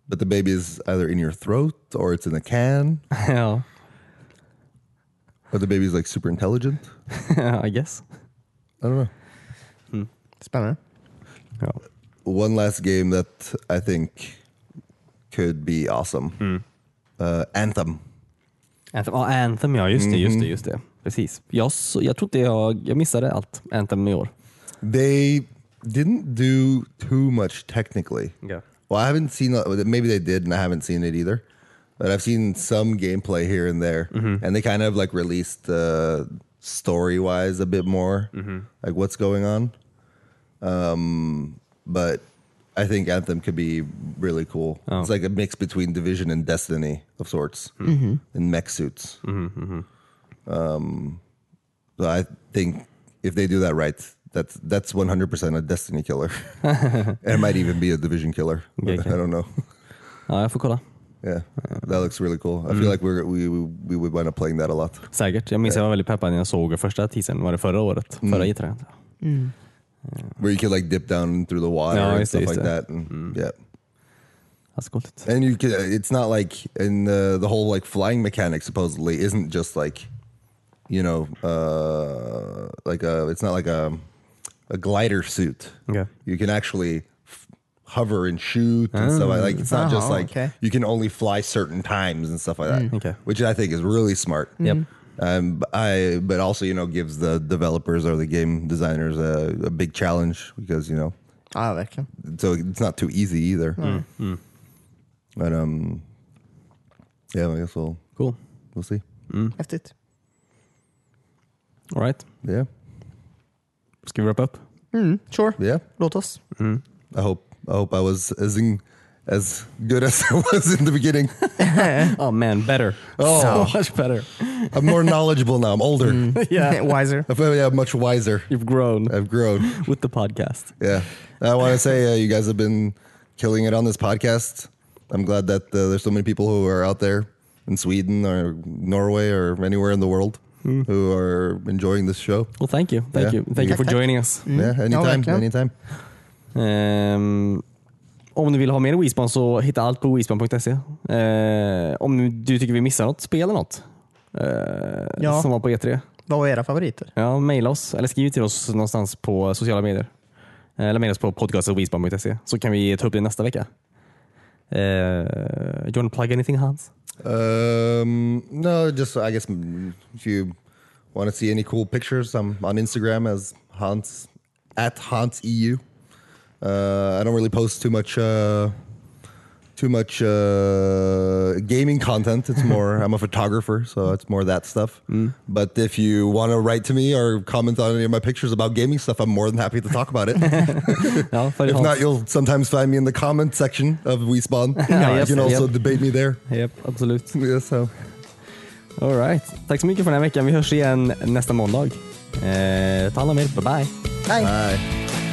but the baby is either in your throat or it's in a can [LAUGHS] ja, or the baby's like super intelligent [LAUGHS] I guess. i don't know Spännande. Ja. one last game that I think could be awesome. Uh, Anthem. Anthem, ja, Anthem ja, just det, just det, just det. Precis. Jag, så, jag trodde jag, jag missade allt Anthem i år. They didn't do too much technically. Ja. Well, I haven't seen. Maybe they did, and I haven't seen it either. But I've seen some gameplay here and there, mm-hmm. and they kind of like released uh, story wise a bit more, mm-hmm. like what's going on. Um, but I think Anthem could be really cool. Oh. It's like a mix between Division and Destiny of sorts, mm-hmm. in mech suits. Um, so I think if they do that right, that's that's one hundred percent a Destiny killer. [LAUGHS] it might even be a Division killer. Okay, but okay. I don't know. [LAUGHS] ja, jag får kolla. Yeah, that um, looks really cool. I feel mm. like we're, we we we would wind up playing that a lot. Säkert. Jag minns jag var väldigt peppad när jag såg första teasern. Var det förra året? Mm. Förra E3? Mm. Eh. Where you could like dip down through the water Ja, and just det, stuff like that. And, Yeah, Alltså coolt. and you could. Uh, it's not like in the the whole like flying mechanic supposedly isn't just like, you know, uh, like a. It's not like a a glider suit. Okay. You can actually f- hover and shoot and stuff like. Like it's not just Oh, like okay. you can only fly certain times and stuff like that. Okay. Which I think is really smart. Yep. Um, but I but also you know gives the developers or the game designers a, a big challenge because you know Ja, verkligen. so it's not too easy either. But um, yeah, I guess we'll Cool. we'll see. Häftigt. All right. Yeah, Ska vi wrap up? Mm, sure. yeah. Låt oss. I hope I hope I was as in, as good as [LAUGHS] I was in the beginning. [LAUGHS] Oh man, better. Oh. So much better. I'm more knowledgeable now. I'm older. [LAUGHS] Yeah, Wiser. I feel yeah, much wiser. you've grown I've grown. with the podcast. Yeah. I want to say uh, you guys have been killing it on this podcast. I'm glad that uh, there's so many people who are out there in Sweden or Norway or anywhere in the world who are enjoying this show. Well, thank you. Thank Yeah. you. Thank you for joining us. Yeah, anytime, verkligen. anytime. Ehm, om du vill ha mer WeSpan så hitta allt på WeSpan.se. Eh, om du tycker vi missar något spel eller något eh, Ja. som var på E3. Vad var era favoriter? Ja, mejla oss eller skriv till oss någonstans på sociala medier. Eller mejla oss på podcastetweespan.se så kan vi ta upp det nästa vecka. Uh, you want to plug anything Hans? Um, no, just I guess if you want to see any cool pictures, I'm on Instagram as Hans at Hans EU. Uh, I don't really post too much uh, too much uh, gaming content. It's [LAUGHS] more I'm a photographer, so it's more that stuff. But if you want to write to me or comment on any of my pictures about gaming stuff, I'm more than happy to talk about it. [LAUGHS] Ja, följ if Hans. not, you'll sometimes find me in the comment section of WeSpawn. [LAUGHS] you yes, can also yep. debate me there. Japp, absolut. Yeah, so. All right. Tack så mycket för den här veckan. Vi hörs igen nästa måndag. Eh, ta hand om er. Bye bye. Nej. Bye.